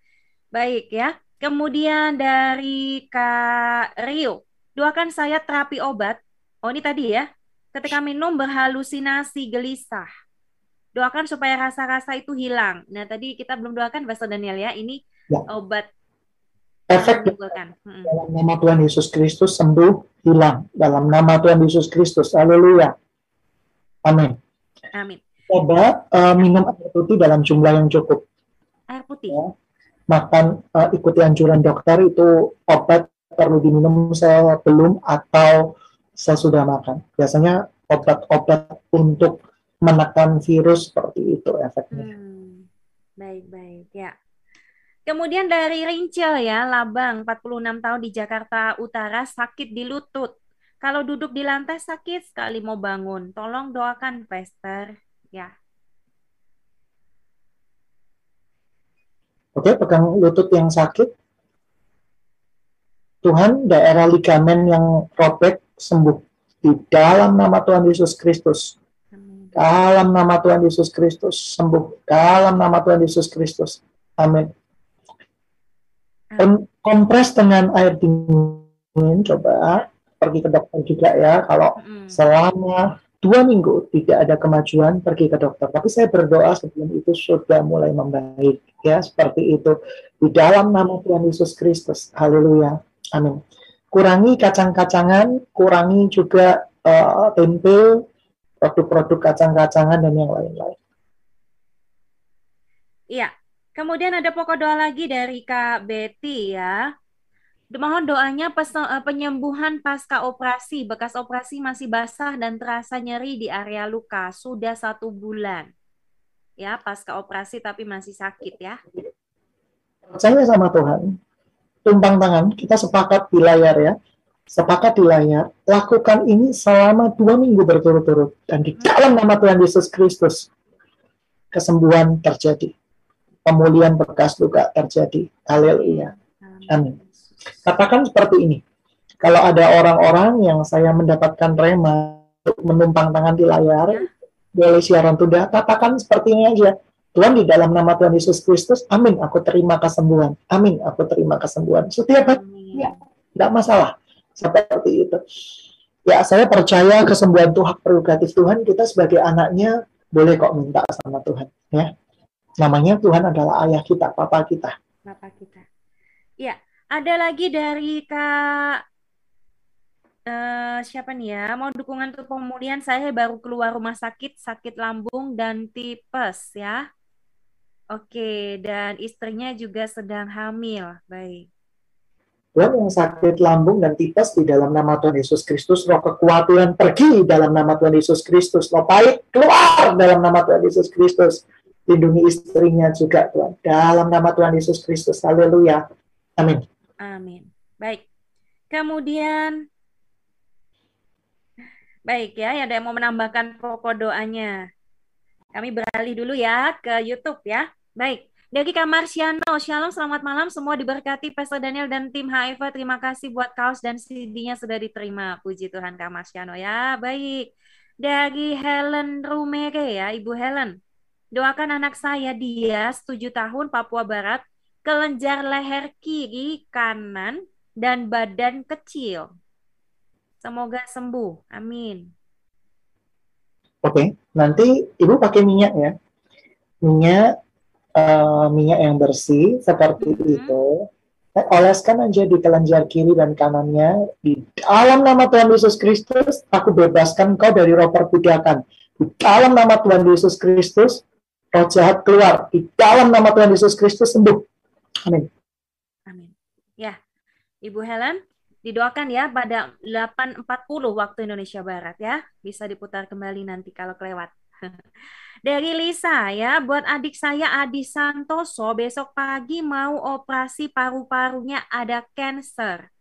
S1: Baik ya. Kemudian dari Kak Rio, doakan saya terapi obat. Oh ini tadi ya, ketika minum berhalusinasi gelisah. Doakan supaya rasa-rasa itu hilang. Nah tadi kita belum doakan Pastor Daniel ya, ini ya. obat
S2: efek dalam nama Tuhan Yesus Kristus sembuh hilang dalam nama Tuhan Yesus Kristus haleluya amin
S1: amin
S2: coba uh, minum air putih dalam jumlah yang cukup
S1: air putih ya.
S2: makan uh, ikuti anjuran dokter itu obat perlu diminum sebelum atau sesudah makan. Biasanya obat-obat untuk menekan virus seperti itu efeknya.
S1: Hmm. Baik, baik. Ya. Kemudian dari Rincil ya, Labang, 46 tahun di Jakarta Utara, sakit di lutut. Kalau duduk di lantai sakit sekali mau bangun. Tolong doakan, Pastor. Ya.
S2: Oke, pegang lutut yang sakit. Tuhan daerah ligamen yang robek sembuh di dalam nama Tuhan Yesus Kristus. Dalam nama Tuhan Yesus Kristus sembuh. Dalam nama Tuhan Yesus Kristus. Amin. Kompres dengan air dingin, coba pergi ke dokter juga ya. Kalau selama dua minggu tidak ada kemajuan, pergi ke dokter. Tapi saya berdoa sebelum itu sudah mulai membaik. Ya, seperti itu. Di dalam nama Tuhan Yesus Kristus. Haleluya. Amin. Kurangi kacang-kacangan, kurangi juga uh, tempe, produk-produk kacang-kacangan dan yang lain-lain.
S1: Iya. Kemudian ada pokok doa lagi dari Kak Betty ya. Mohon doanya eh, penyembuhan pasca operasi. Bekas operasi masih basah dan terasa nyeri di area luka. Sudah satu bulan. Ya, pasca operasi tapi masih sakit ya.
S2: Percaya sama Tuhan tumpang tangan, kita sepakat di layar ya, sepakat di layar, lakukan ini selama dua minggu berturut-turut, dan di dalam nama Tuhan Yesus Kristus, kesembuhan terjadi, pemulihan bekas luka terjadi. Haleluya. Amin. Katakan seperti ini, kalau ada orang-orang yang saya mendapatkan rema untuk menumpang tangan di layar, ya. boleh siaran tunda, katakan seperti ini aja Tuhan di dalam nama Tuhan Yesus Kristus, amin, aku terima kesembuhan. Amin, aku terima kesembuhan. Setiap hari, ya, tidak masalah. Seperti itu. Ya, saya percaya kesembuhan Tuhan prerogatif Tuhan, kita sebagai anaknya boleh kok minta sama Tuhan. Ya, Namanya Tuhan adalah ayah kita, papa kita.
S1: Papa kita. Ya, ada lagi dari Kak uh, siapa nih ya? Mau dukungan untuk pemulihan saya baru keluar rumah sakit, sakit lambung dan tipes ya. Oke, dan istrinya juga sedang hamil. Baik.
S2: Tuhan yang sakit lambung dan tipes di dalam nama Tuhan Yesus Kristus, roh kekuatan pergi dalam nama Tuhan Yesus Kristus, roh baik keluar dalam nama Tuhan Yesus Kristus. Lindungi istrinya juga Tuhan, dalam nama Tuhan Yesus Kristus. Haleluya. Amin.
S1: Amin. Baik. Kemudian, baik ya, ada yang mau menambahkan pokok doanya. Kami beralih dulu ya ke YouTube ya. Baik, dari Kak Marsiano, Shalom, selamat malam. Semua diberkati Pastor Daniel dan tim HIFA. Terima kasih buat kaos dan CD-nya sudah diterima. Puji Tuhan Kak Marsiano ya. Baik, dari Helen Rumere ya, Ibu Helen. Doakan anak saya dia 7 tahun Papua Barat, kelenjar leher kiri, kanan, dan badan kecil. Semoga sembuh. Amin.
S2: Oke, nanti Ibu pakai minyak ya. Minyak uh, minyak yang bersih seperti hmm. itu. Dan oleskan aja di kelenjar kiri dan kanannya. Di dalam nama Tuhan Yesus Kristus, aku bebaskan kau dari roh perbudakan. Di dalam nama Tuhan Yesus Kristus, roh jahat keluar. Di dalam nama Tuhan Yesus Kristus sembuh. Amin.
S1: Amin. Ya, Ibu Helen, didoakan ya pada 8.40 waktu Indonesia Barat ya. Bisa diputar kembali nanti kalau kelewat. [laughs] Dari Lisa ya, buat adik saya Adi Santoso besok pagi mau operasi paru-parunya ada cancer.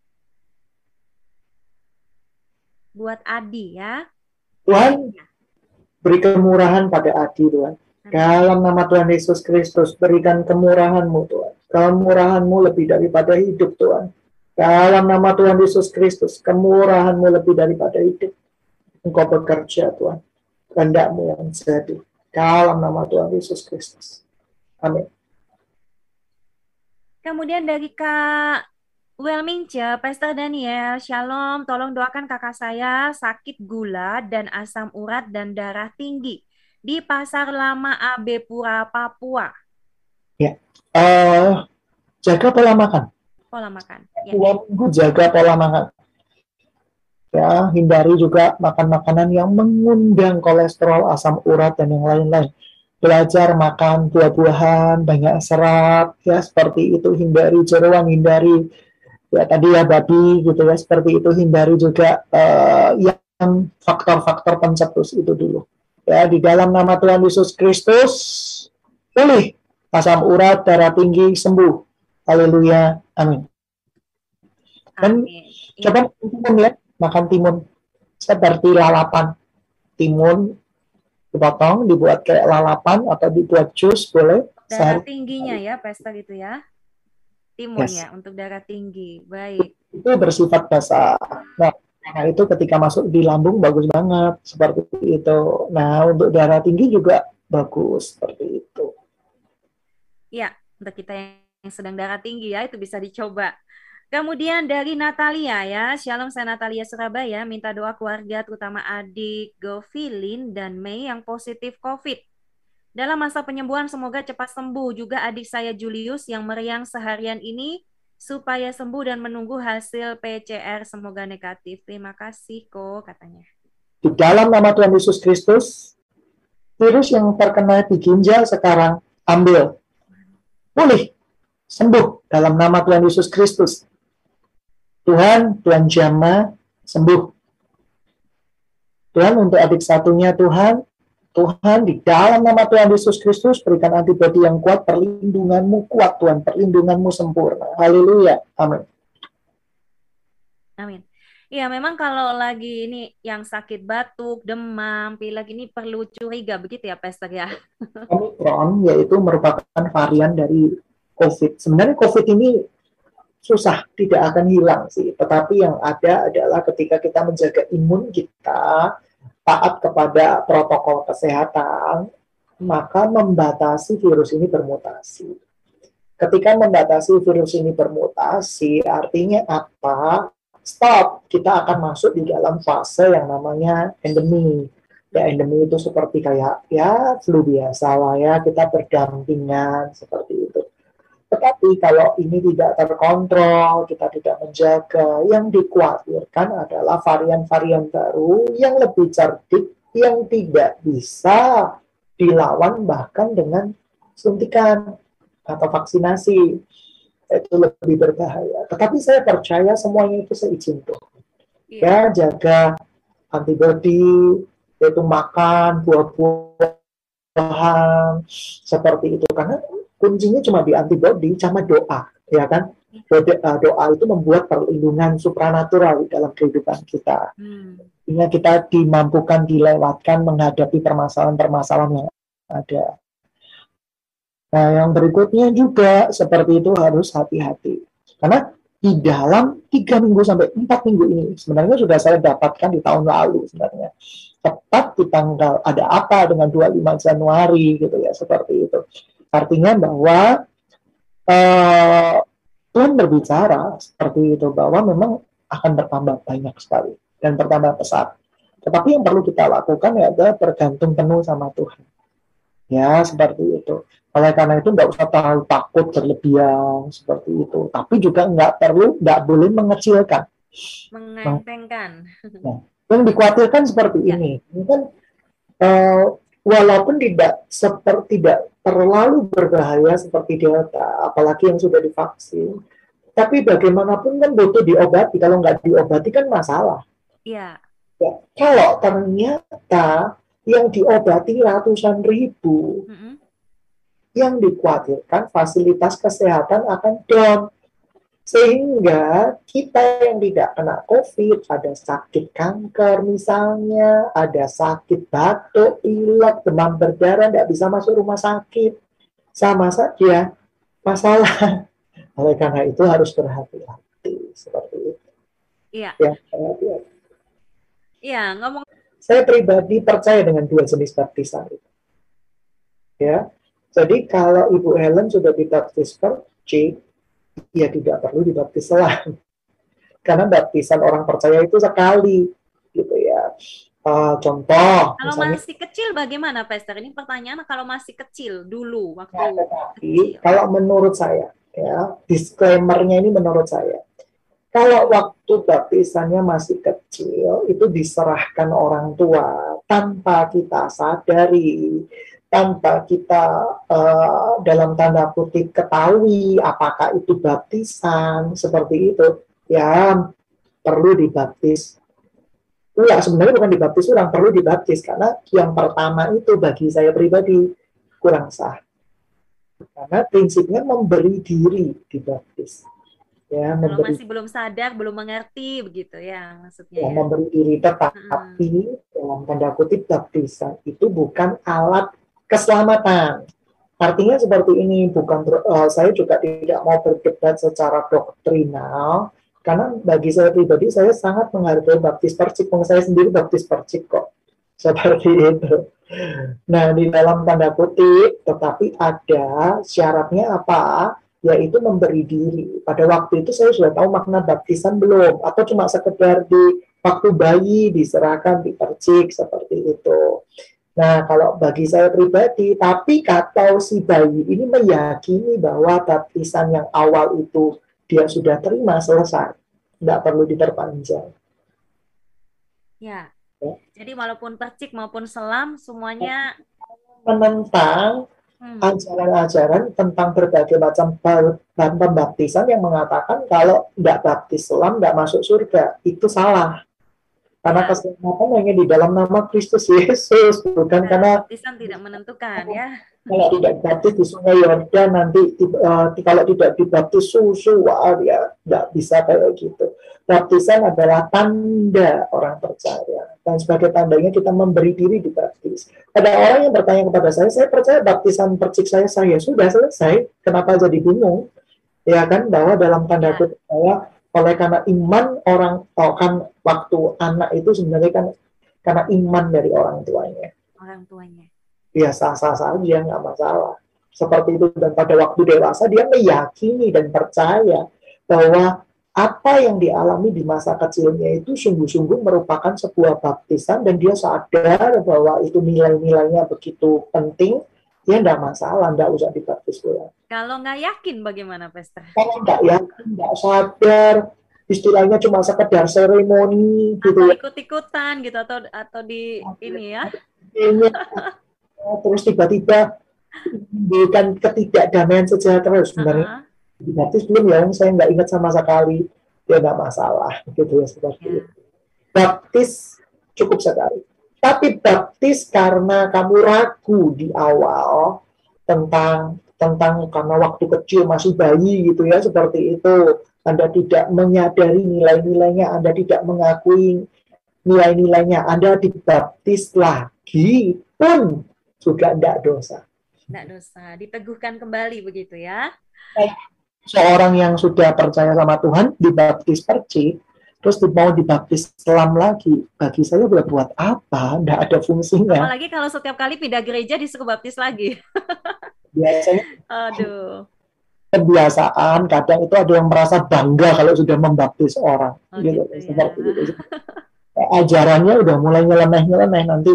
S1: buat Adi ya.
S2: Tuhan beri kemurahan pada Adi Tuhan. Dalam nama Tuhan Yesus Kristus berikan kemurahan-Mu Tuhan. Kemurahan-Mu lebih daripada hidup Tuhan. Dalam nama Tuhan Yesus Kristus, kemurahan-Mu lebih daripada hidup. Engkau bekerja Tuhan. Kehendak-Mu yang jadi. Dalam nama Tuhan Yesus Kristus. Amin.
S1: Kemudian dari Kak Welmingce, Pastor Daniel, Shalom, tolong doakan kakak saya sakit gula dan asam urat dan darah tinggi di Pasar Lama AB Pura, Papua.
S2: Ya, uh, jaga pola makan.
S1: Pola makan. Ya.
S2: Dua minggu jaga pola makan. Ya, hindari juga makan makanan yang mengundang kolesterol, asam urat dan yang lain-lain belajar makan buah-buahan, banyak serat, ya seperti itu, hindari jeruan, hindari ya tadi ya babi gitu ya, seperti itu, hindari juga uh, yang faktor-faktor pencetus itu dulu. Ya, di dalam nama Tuhan Yesus Kristus, pulih asam urat, darah tinggi, sembuh. Haleluya. Amin. Dan Amin. coba timun ya, makan timun seperti lalapan. Timun dipotong, dibuat kayak lalapan atau dibuat jus boleh.
S1: Darah tingginya ya, pesta gitu ya. Timun yes. ya untuk darah tinggi. Baik.
S2: Itu bersifat basah. Nah, nah itu ketika masuk di lambung bagus banget seperti itu. Nah, untuk darah tinggi juga bagus seperti itu.
S1: Ya, untuk kita yang sedang darah tinggi ya itu bisa dicoba. Kemudian dari Natalia ya, Shalom saya Natalia Surabaya, minta doa keluarga terutama adik Govilin dan Mei yang positif COVID. Dalam masa penyembuhan semoga cepat sembuh juga adik saya Julius yang meriang seharian ini supaya sembuh dan menunggu hasil PCR semoga negatif. Terima kasih kok katanya.
S2: Di dalam nama Tuhan Yesus Kristus, virus yang terkena di ginjal sekarang ambil. Pulih, sembuh dalam nama Tuhan Yesus Kristus Tuhan, Tuhan Jama, sembuh. Tuhan untuk adik satunya Tuhan, Tuhan di dalam nama Tuhan Yesus Kristus berikan antibodi yang kuat, perlindunganmu kuat Tuhan, perlindunganmu sempurna. Haleluya. Amin.
S1: Amin. Iya, memang kalau lagi ini yang sakit batuk, demam, pilek ini perlu curiga begitu ya, Pastor ya. [laughs]
S2: Omicron yaitu merupakan varian dari COVID. Sebenarnya COVID ini susah tidak akan hilang sih. Tetapi yang ada adalah ketika kita menjaga imun kita, taat kepada protokol kesehatan, maka membatasi virus ini bermutasi. Ketika membatasi virus ini bermutasi, artinya apa? Stop, kita akan masuk di dalam fase yang namanya endemi. Ya, endemi itu seperti kayak ya flu biasa lah ya, kita berdampingan seperti itu. Tetapi kalau ini tidak terkontrol, kita tidak menjaga, yang dikhawatirkan adalah varian-varian baru yang lebih cerdik, yang tidak bisa dilawan bahkan dengan suntikan atau vaksinasi. Itu lebih berbahaya. Tetapi saya percaya semuanya itu seizin Tuhan. Iya. Ya, jaga antibodi, yaitu makan buah-buahan, seperti itu. Karena kuncinya cuma di antibody sama doa, ya kan? Doa, eh, doa itu membuat perlindungan supranatural dalam kehidupan kita. Hmm. Sehingga kita dimampukan dilewatkan menghadapi permasalahan-permasalahan yang ada. Nah, yang berikutnya juga seperti itu harus hati-hati. Karena di dalam tiga minggu sampai empat minggu ini sebenarnya sudah saya dapatkan di tahun lalu sebenarnya tepat di tanggal ada apa dengan 25 Januari gitu ya seperti itu Artinya bahwa uh, Tuhan berbicara seperti itu bahwa memang akan bertambah banyak sekali dan bertambah pesat. Tetapi yang perlu kita lakukan ya adalah bergantung penuh sama Tuhan. Ya seperti itu. Oleh karena itu nggak usah terlalu takut berlebihan seperti itu. Tapi juga nggak perlu, nggak boleh mengecilkan.
S1: Mengentengkan.
S2: Nah, yang dikhawatirkan seperti ya. ini. Ini kan uh, walaupun tidak seperti tidak terlalu berbahaya seperti delta, apalagi yang sudah divaksin. Tapi bagaimanapun kan butuh diobati. Kalau nggak diobati kan masalah.
S1: Iya.
S2: Ya, kalau ternyata yang diobati ratusan ribu, mm -hmm. yang dikhawatirkan fasilitas kesehatan akan down. Sehingga kita yang tidak kena COVID, ada sakit kanker misalnya, ada sakit batuk, pilek, demam berdarah, tidak bisa masuk rumah sakit. Sama saja masalah. [laughs] Oleh karena itu harus berhati-hati seperti itu.
S1: Iya.
S2: Ya,
S1: Iya, ngomong.
S2: Saya pribadi percaya dengan dua jenis baptisan itu. Ya, jadi kalau Ibu Helen sudah dibaptis percik, ya tidak perlu dibaptis selang. [laughs] Karena baptisan orang percaya itu sekali, gitu ya. Uh, contoh.
S1: Kalau misalnya, masih kecil bagaimana, Pastor? Ini pertanyaan kalau masih kecil dulu waktu. Ya,
S2: tetapi, kalau menurut saya, ya disclaimernya ini menurut saya, kalau waktu baptisannya masih kecil itu diserahkan orang tua tanpa kita sadari tanpa kita uh, dalam tanda kutip ketahui apakah itu baptisan seperti itu ya perlu dibaptis Iya, sebenarnya bukan dibaptis ulang, perlu dibaptis karena yang pertama itu bagi saya pribadi kurang sah. Karena prinsipnya memberi diri dibaptis.
S1: Ya, Kalau memberi, masih belum sadar, belum mengerti begitu ya maksudnya. Ya,
S2: ya. memberi diri tetapi hmm. dalam tanda kutip baptisan itu bukan alat keselamatan. Artinya seperti ini, bukan uh, saya juga tidak mau berdebat secara doktrinal, karena bagi saya pribadi saya sangat menghargai baptis percik, saya sendiri baptis percik kok, [laughs] seperti itu. Nah di dalam tanda kutip, tetapi ada syaratnya apa? Yaitu memberi diri. Pada waktu itu saya sudah tahu makna baptisan belum, atau cuma sekedar di waktu bayi diserahkan dipercik seperti itu. Nah, kalau bagi saya pribadi, tapi kalau si bayi ini meyakini bahwa baptisan yang awal itu dia sudah terima selesai, tidak perlu diperpanjang.
S1: Ya. ya. Jadi walaupun percik maupun selam semuanya
S2: menentang hmm. ajaran-ajaran tentang berbagai macam pembaptisan yang mengatakan kalau tidak baptis selam tidak masuk surga itu salah karena keselamatan hanya di dalam nama Kristus Yesus, bukan karena
S1: baptisan tidak menentukan ya.
S2: Kalau tidak dibaptis di Sungai Yordan nanti uh, kalau tidak dibaptis susu, wah ya nggak bisa kayak gitu. Baptisan adalah tanda orang percaya dan sebagai tandanya kita memberi diri dibaptis. Ada orang yang bertanya kepada saya, saya percaya baptisan percik saya saya sudah selesai, kenapa jadi bingung? Ya kan bahwa dalam tanda ya. kutip saya oleh karena iman orang oh kan waktu anak itu sebenarnya kan karena iman dari orang tuanya.
S1: Orang tuanya.
S2: Ya sah-sah saja nggak masalah. Seperti itu dan pada waktu dewasa dia meyakini dan percaya bahwa apa yang dialami di masa kecilnya itu sungguh-sungguh merupakan sebuah baptisan dan dia sadar bahwa itu nilai-nilainya begitu penting ya enggak masalah, enggak usah dibaptis ulang.
S1: Kalau nggak yakin bagaimana, Pesta?
S2: Kalau nggak yakin, nggak sadar, istilahnya cuma sekedar seremoni
S1: gitu. Atau ya. ikut-ikutan gitu atau atau di ini ya. Ini,
S2: terus tiba-tiba bukan ketidakdamaian sejahtera sebenarnya. Uh -huh. Dibaptis belum ya, saya nggak ingat sama sekali. Ya nggak masalah gitu ya seperti yeah. itu. Baptis cukup sekali. Tapi baptis karena kamu ragu di awal tentang tentang karena waktu kecil masih bayi gitu ya seperti itu. Anda tidak menyadari nilai-nilainya, Anda tidak mengakui nilai-nilainya, Anda dibaptis lagi pun juga tidak dosa.
S1: Tidak dosa, diteguhkan kembali begitu ya.
S2: Seorang yang sudah percaya sama Tuhan dibaptis percik, terus mau dibaptis selam lagi, bagi saya udah buat apa? Nggak ada fungsinya.
S1: Apalagi kalau setiap kali pindah gereja disuruh baptis lagi. [laughs]
S2: Biasanya.
S1: Aduh.
S2: Kebiasaan, kadang itu ada yang merasa bangga kalau sudah membaptis orang. Oh, gitu, gitu ya. seperti itu. Ajarannya udah mulai nyeleneh-nyeleneh nanti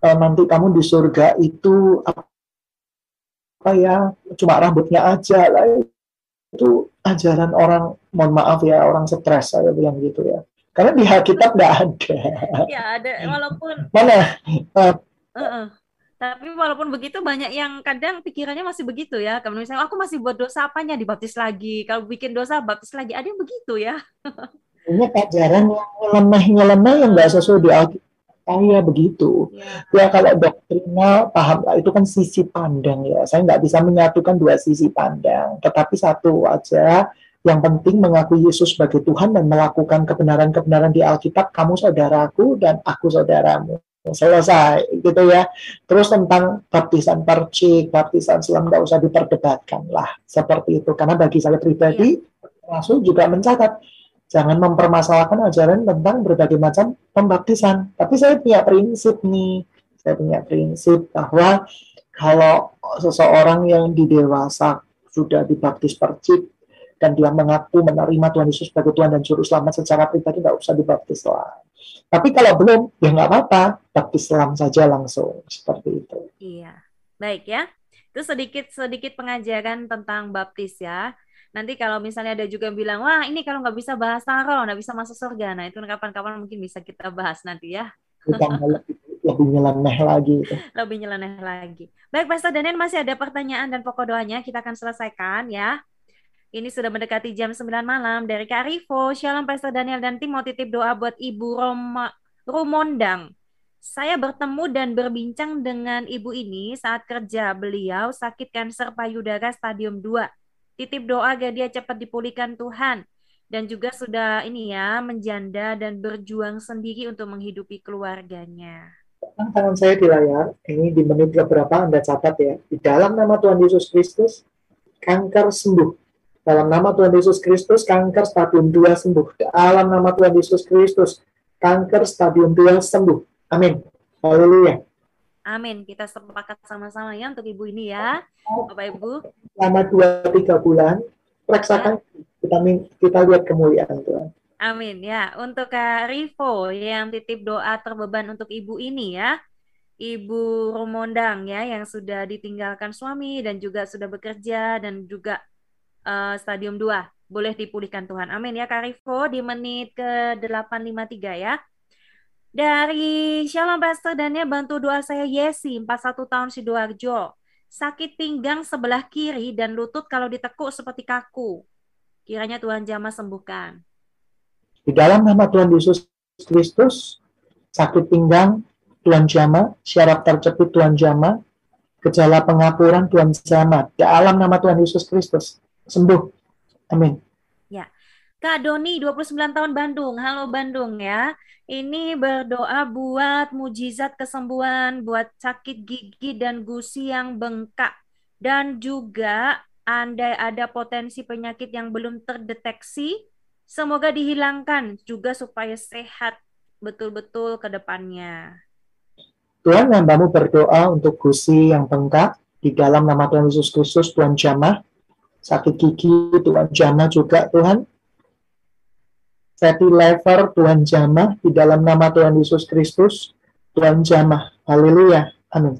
S2: uh, nanti kamu di surga itu apa ya cuma rambutnya aja lah itu ajaran orang mohon maaf ya orang stres saya bilang gitu ya. Karena di Alkitab nggak ada.
S1: Ya ada. Walaupun
S2: mana? Uh,
S1: uh -uh. tapi walaupun begitu banyak yang kadang pikirannya masih begitu ya. Kalau misalnya aku masih buat dosa apanya? Dibaptis lagi. Kalau bikin dosa baptis lagi. Ada yang begitu ya.
S2: Ini ajaran yang nyeleneh yang nggak sesuai di Alkitab saya begitu. Ya. ya kalau doktrinal paham lah itu kan sisi pandang ya. Saya nggak bisa menyatukan dua sisi pandang, tetapi satu aja Yang penting mengaku Yesus sebagai Tuhan dan melakukan kebenaran-kebenaran di Alkitab, kamu saudaraku dan aku saudaramu. Selesai, gitu ya. Terus tentang baptisan percik, baptisan selam, nggak usah diperdebatkan lah. Seperti itu. Karena bagi saya pribadi, iya. Rasul juga mencatat, jangan mempermasalahkan ajaran tentang berbagai macam pembaptisan. Tapi saya punya prinsip nih, saya punya prinsip bahwa kalau seseorang yang di dewasa sudah dibaptis percik, dan dia mengaku menerima Tuhan Yesus sebagai Tuhan dan Juru Selamat secara pribadi, nggak usah dibaptis lah. Tapi kalau belum, ya nggak apa-apa, baptis selam saja langsung seperti itu.
S1: Iya, baik ya. Itu sedikit sedikit pengajaran tentang baptis ya. Nanti kalau misalnya ada juga yang bilang, wah ini kalau nggak bisa bahasa roh, nggak bisa masuk surga. Nah itu kapan-kapan mungkin bisa kita bahas nanti ya.
S2: Lebih, [laughs] lebih nyeleneh lagi.
S1: Lebih nyeleneh lagi. Baik, Pastor Daniel masih ada pertanyaan dan pokok doanya. Kita akan selesaikan ya. Ini sudah mendekati jam 9 malam dari Kak Rivo. Shalom Pastor Daniel dan tim mau titip doa buat Ibu Roma, Rumondang. Saya bertemu dan berbincang dengan ibu ini saat kerja. Beliau sakit kanker payudara stadium 2. Titip doa agar dia cepat dipulihkan Tuhan. Dan juga sudah ini ya, menjanda dan berjuang sendiri untuk menghidupi keluarganya.
S2: Tangan saya di layar, ini di menit berapa Anda catat ya. Di dalam nama Tuhan Yesus Kristus, kanker sembuh dalam nama Tuhan Yesus Kristus, kanker stadium 2 sembuh. Dalam nama Tuhan Yesus Kristus, kanker stadium 2 sembuh. Amin. Haleluya.
S1: Amin. Kita sepakat sama-sama ya untuk ibu ini ya, Bapak Ibu.
S2: Selama 2-3 bulan, periksakan ya. kita, kita lihat kemuliaan Tuhan.
S1: Amin ya. Untuk Kak Rivo yang titip doa terbeban untuk ibu ini ya. Ibu Romondang ya yang sudah ditinggalkan suami dan juga sudah bekerja dan juga uh, stadium 2. Boleh dipulihkan Tuhan. Amin ya Kak Rivo di menit ke 853 ya. Dari Shalom Pastor dan ya bantu doa saya Yesi 41 tahun Sidoarjo. Sakit pinggang sebelah kiri dan lutut kalau ditekuk seperti kaku. Kiranya Tuhan jamah sembuhkan.
S2: Di dalam nama Tuhan Yesus Kristus, sakit pinggang Tuhan jamah, syaraf tercepit Tuhan jamah, gejala pengapuran Tuhan jamah. Dalam nama Tuhan Yesus Kristus, sembuh. Amin.
S1: Kak Doni, 29 tahun Bandung. Halo Bandung ya. Ini berdoa buat mujizat kesembuhan, buat sakit gigi dan gusi yang bengkak. Dan juga andai ada potensi penyakit yang belum terdeteksi, semoga dihilangkan juga supaya sehat betul-betul ke depannya.
S2: Tuhan hambamu berdoa untuk gusi yang bengkak di dalam nama Tuhan Yesus Kristus, Tuhan jamah sakit gigi Tuhan jamah juga Tuhan fatty liver Tuhan jamah di dalam nama Tuhan Yesus Kristus Tuhan jamah. Haleluya. Amin.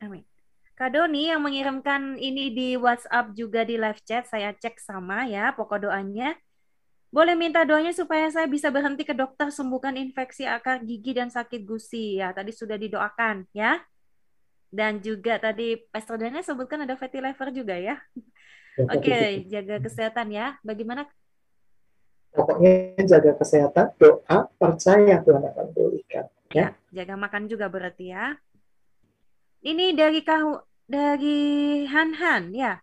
S1: Amin. Kak Doni yang mengirimkan ini di WhatsApp juga di live chat saya cek sama ya pokok doanya. Boleh minta doanya supaya saya bisa berhenti ke dokter sembuhkan infeksi akar gigi dan sakit gusi. Ya tadi sudah didoakan ya. Dan juga tadi Pastor Daniel sebutkan ada fatty liver juga ya. Oke, okay, jaga kesehatan ya. Bagaimana?
S2: Pokoknya jaga kesehatan, doa, percaya Tuhan akan pulihkan.
S1: Ya. ya, jaga makan juga berarti ya. Ini dari kau dari Han Han ya.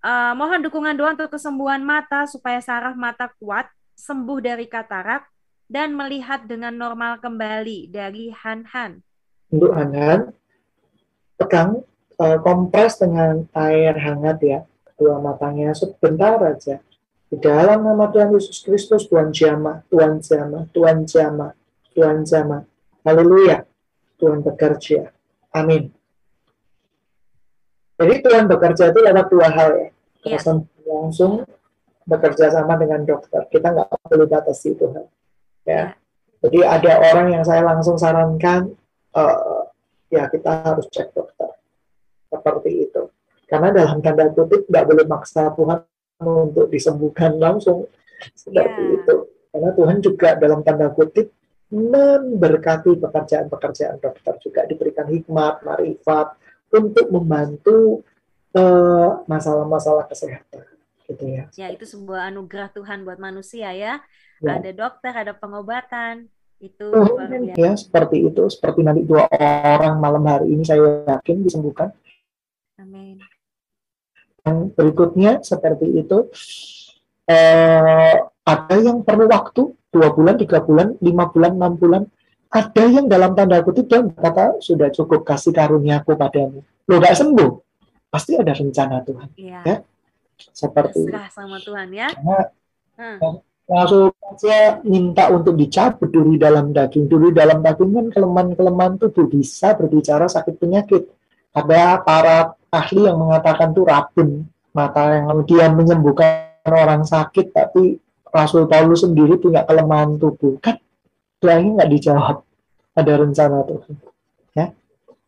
S1: Uh, mohon dukungan doa untuk kesembuhan mata supaya saraf mata kuat, sembuh dari katarak, dan melihat dengan normal kembali dari Han Han.
S2: Untuk Han Han, pegang uh, kompres dengan air hangat ya dua matanya sebentar aja. Di dalam nama Tuhan Yesus Kristus, Tuhan jamah, Tuhan jamah, Tuhan jamah, Tuhan jamah. Haleluya. Tuhan bekerja. Amin. Jadi Tuhan bekerja itu lewat dua hal ya. ya. langsung bekerja sama dengan dokter. Kita nggak perlu batasi Tuhan. Ya. ya. Jadi ada orang yang saya langsung sarankan, uh, ya kita harus cek dokter. Seperti itu. Karena dalam tanda kutip nggak boleh maksa Tuhan untuk disembuhkan langsung seperti yeah. itu. Karena Tuhan juga dalam tanda kutip memberkati pekerjaan-pekerjaan dokter juga diberikan hikmat, marifat untuk membantu eh, masalah-masalah kesehatan gitu ya.
S1: Ya itu sebuah anugerah Tuhan buat manusia ya. ya. Ada dokter, ada pengobatan itu
S2: oh, ya seperti itu seperti nanti dua orang malam hari ini saya yakin disembuhkan.
S1: Amin.
S2: Yang berikutnya seperti itu. eh, ada yang perlu waktu dua bulan, tiga bulan, lima bulan, enam bulan. Ada yang dalam tanda kutip dia kata sudah cukup kasih karunia aku padamu. Lo gak sembuh, pasti ada rencana Tuhan.
S1: Iya.
S2: Ya, seperti
S1: Serah sama Tuhan ya.
S2: Karena
S1: Hmm.
S2: langsung saja minta untuk dicabut duri dalam daging. Duri dalam daging kan kelemahan-kelemahan tubuh bisa berbicara sakit penyakit. Ada para ahli yang mengatakan itu rabun mata yang kemudian menyembuhkan orang sakit, tapi Rasul Paulus sendiri punya kelemahan tubuh. Kan doanya nggak dijawab. Ada rencana Tuhan.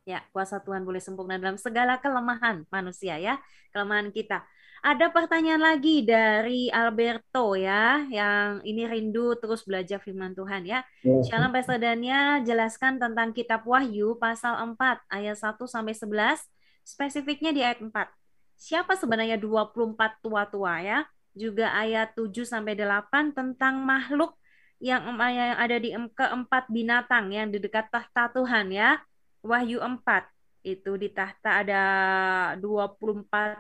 S1: Ya, kuasa Tuhan boleh sempurna dalam segala kelemahan manusia ya, kelemahan kita. Ada pertanyaan lagi dari Alberto ya, yang ini rindu terus belajar firman Tuhan ya. Shalom Pastor Dania, jelaskan tentang kitab Wahyu pasal 4 ayat 1 sampai 11, spesifiknya di ayat 4. Siapa sebenarnya 24 tua-tua ya? Juga ayat 7 sampai 8 tentang makhluk yang yang ada di em- keempat binatang yang di dekat tahta Tuhan ya. Wahyu 4 itu di tahta ada 24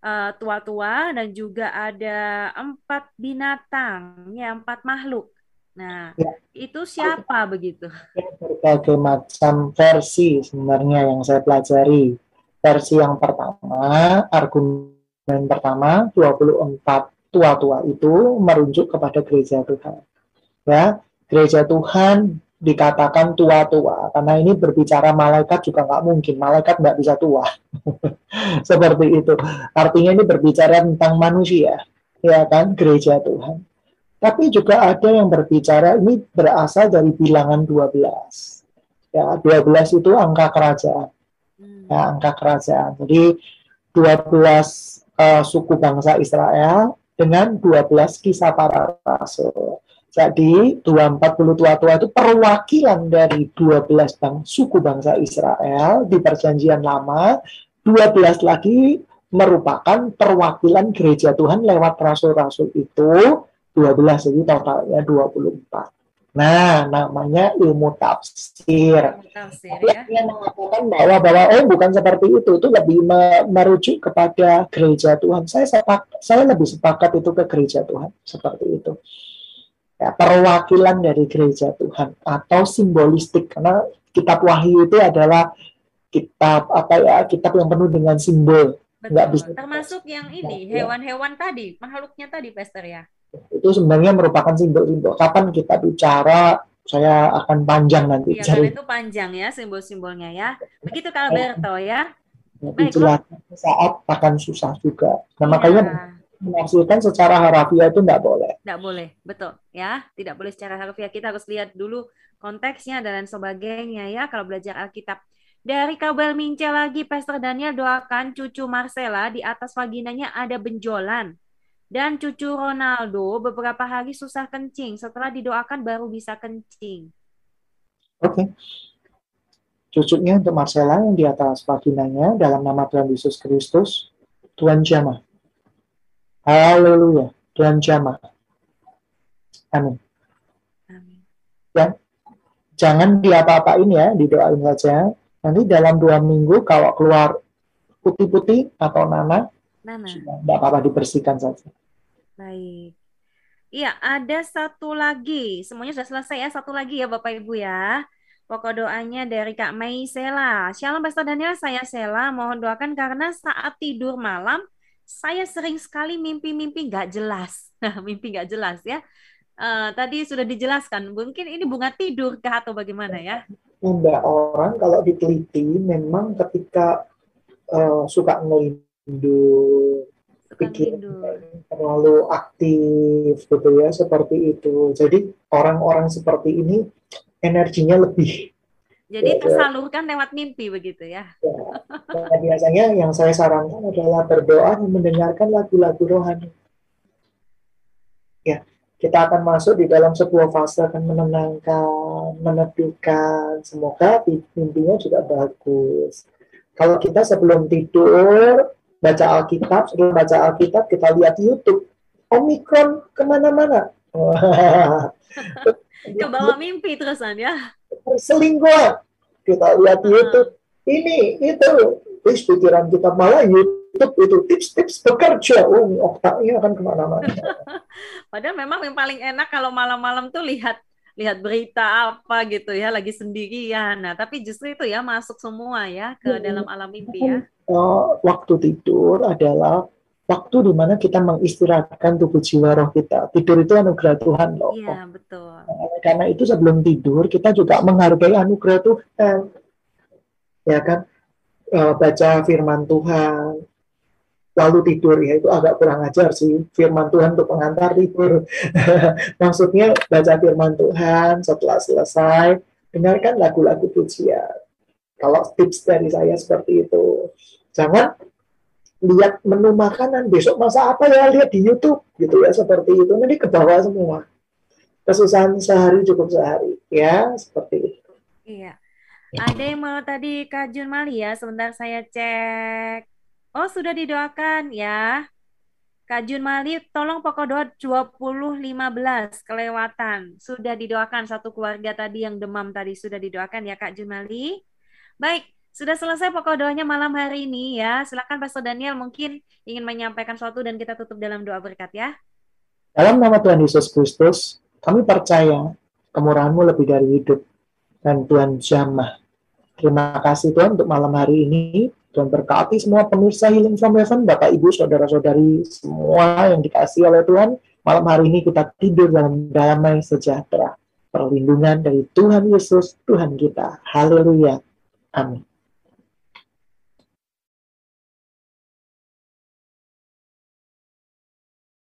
S1: eh, tua-tua dan juga ada empat binatang ya empat makhluk. Nah,
S2: Ya.
S1: itu siapa begitu?
S2: berbagai macam versi sebenarnya yang saya pelajari. Versi yang pertama, argumen pertama, 24 tua-tua itu merujuk kepada gereja Tuhan. Ya, gereja Tuhan dikatakan tua-tua karena ini berbicara malaikat juga nggak mungkin malaikat nggak bisa tua [laughs] seperti itu artinya ini berbicara tentang manusia ya kan gereja Tuhan tapi juga ada yang berbicara ini berasal dari bilangan 12 ya 12 itu angka kerajaan. Ya angka kerajaan. Jadi 12 eh, suku bangsa Israel dengan 12 kisah para rasul. Jadi 240 tua-tua itu perwakilan dari 12 bang, suku bangsa Israel di perjanjian lama, 12 lagi merupakan perwakilan gereja Tuhan lewat rasul-rasul itu. 12 jadi totalnya 24. Nah, namanya ilmu tafsir.
S1: Tafsir
S2: Tapi
S1: ya.
S2: yang mengatakan bahwa bahwa oh bukan seperti itu, itu lebih me- merujuk kepada gereja Tuhan. Saya sepak, saya lebih sepakat itu ke gereja Tuhan seperti itu. Ya, perwakilan dari gereja Tuhan atau simbolistik karena kitab Wahyu itu adalah kitab apa ya kitab yang penuh dengan simbol Nggak
S1: Betul.
S2: bisa-
S1: Termasuk yang ini
S2: Ya.
S1: hewan-hewan tadi, makhluknya tadi, Pastor ya.
S2: Itu sebenarnya merupakan simbol-simbol kapan kita bicara saya akan panjang nanti
S1: Iya,
S2: cari
S1: itu panjang ya simbol-simbolnya ya. Begitu Kak Alberto ya.
S2: lebih jelas saat akan susah juga nah makanya
S1: Iya.
S2: menafsirkan secara harafiah itu nggak boleh
S1: Tidak boleh, betul ya. Tidak boleh secara harfiah. Kita harus lihat dulu konteksnya dan lain sebagainya ya kalau belajar Alkitab. Dari kabel mince lagi, Pastor Daniel doakan cucu Marcella di atas vaginanya ada benjolan. Dan cucu Ronaldo beberapa hari susah kencing. Setelah didoakan baru bisa kencing.
S2: Oke. Cucunya untuk Marcella yang di atas vaginanya dalam nama Tuhan Yesus Kristus, Tuhan jamah. Haleluya. Tuhan jamah. Amin.
S1: Amin.
S2: Jangan diapa-apain ya, didoain saja. Nanti dalam dua minggu kalau keluar putih-putih atau nanah,
S1: Nana.
S2: sudah tidak apa-apa dibersihkan saja.
S1: Baik. Iya, ada satu lagi. Semuanya sudah selesai ya. Satu lagi ya Bapak Ibu ya. Pokok doanya dari Kak Mei Sela. Shalom Pastor Daniel, saya Sela. Mohon doakan karena saat tidur malam, saya sering sekali mimpi-mimpi nggak jelas. [laughs] Nah, mimpi nggak jelas ya. Eh, tadi sudah dijelaskan. Mungkin ini bunga tidur kah atau bagaimana ya?
S2: Enggak orang kalau diteliti memang ketika eh, suka ngelindur
S1: Suka
S2: pikir
S1: tidur.
S2: terlalu aktif gitu ya seperti itu. Jadi orang-orang seperti ini energinya lebih.
S1: Jadi
S2: Ya, ya.
S1: tersalurkan lewat mimpi begitu ya.
S2: Nah, biasanya yang saya sarankan adalah berdoa dan mendengarkan lagu-lagu rohani. Ya, kita akan masuk di dalam sebuah fase akan menenangkan, meneduhkan. Semoga mimpinya juga bagus. Kalau kita sebelum tidur baca Alkitab, sebelum baca Alkitab kita lihat YouTube. Omikron ke mana-mana. [laughs]
S1: Ke bawah mimpi terusan ya.
S2: selingkuhan. Kita lihat
S1: Hmm.
S2: YouTube ini itu. Terus pikiran kita malah YouTube itu tips-tips bekerja. Oh, otaknya akan ke mana-mana. [laughs]
S1: Padahal memang yang paling enak kalau malam-malam tuh lihat lihat berita apa gitu ya lagi sendirian. Nah, tapi justru itu ya masuk semua ya ke dalam alam mimpi ya.
S2: Uh, waktu tidur adalah waktu di mana kita mengistirahatkan tubuh jiwa roh kita. Tidur itu anugerah Tuhan loh.
S1: Iya, betul.
S2: Nah, karena itu sebelum tidur kita juga menghargai anugerah Tuhan. Ya kan? Uh, baca firman Tuhan, lalu tidur ya itu agak kurang ajar sih firman Tuhan untuk pengantar tidur [laughs] maksudnya baca firman Tuhan setelah selesai dengarkan lagu-lagu pujian kalau tips dari saya seperti itu jangan lihat menu makanan. Besok masa apa ya? Lihat di YouTube gitu ya seperti itu. Nanti ke bawah semua. Kesusahan sehari cukup sehari ya seperti itu.
S1: Iya. Ada yang mau tadi Kak Jun Mali ya? Sebentar saya cek. Oh sudah didoakan ya. Kak Jun Mali tolong pokok doa 2015 kelewatan. Sudah didoakan satu keluarga tadi yang demam tadi. Sudah didoakan ya Kak Jun Mali. Baik sudah selesai pokok doanya malam hari ini ya. Silakan Pastor Daniel mungkin ingin menyampaikan sesuatu dan kita tutup dalam doa berkat ya.
S2: Dalam nama Tuhan Yesus Kristus, kami percaya kemurahanmu lebih dari hidup dan Tuhan jamah. Terima kasih Tuhan untuk malam hari ini. Tuhan berkati semua pemirsa Healing from Heaven, Bapak, Ibu, Saudara-saudari, semua yang dikasih oleh Tuhan. Malam hari ini kita tidur dalam damai sejahtera. Perlindungan dari Tuhan Yesus, Tuhan kita. Haleluya. Amin.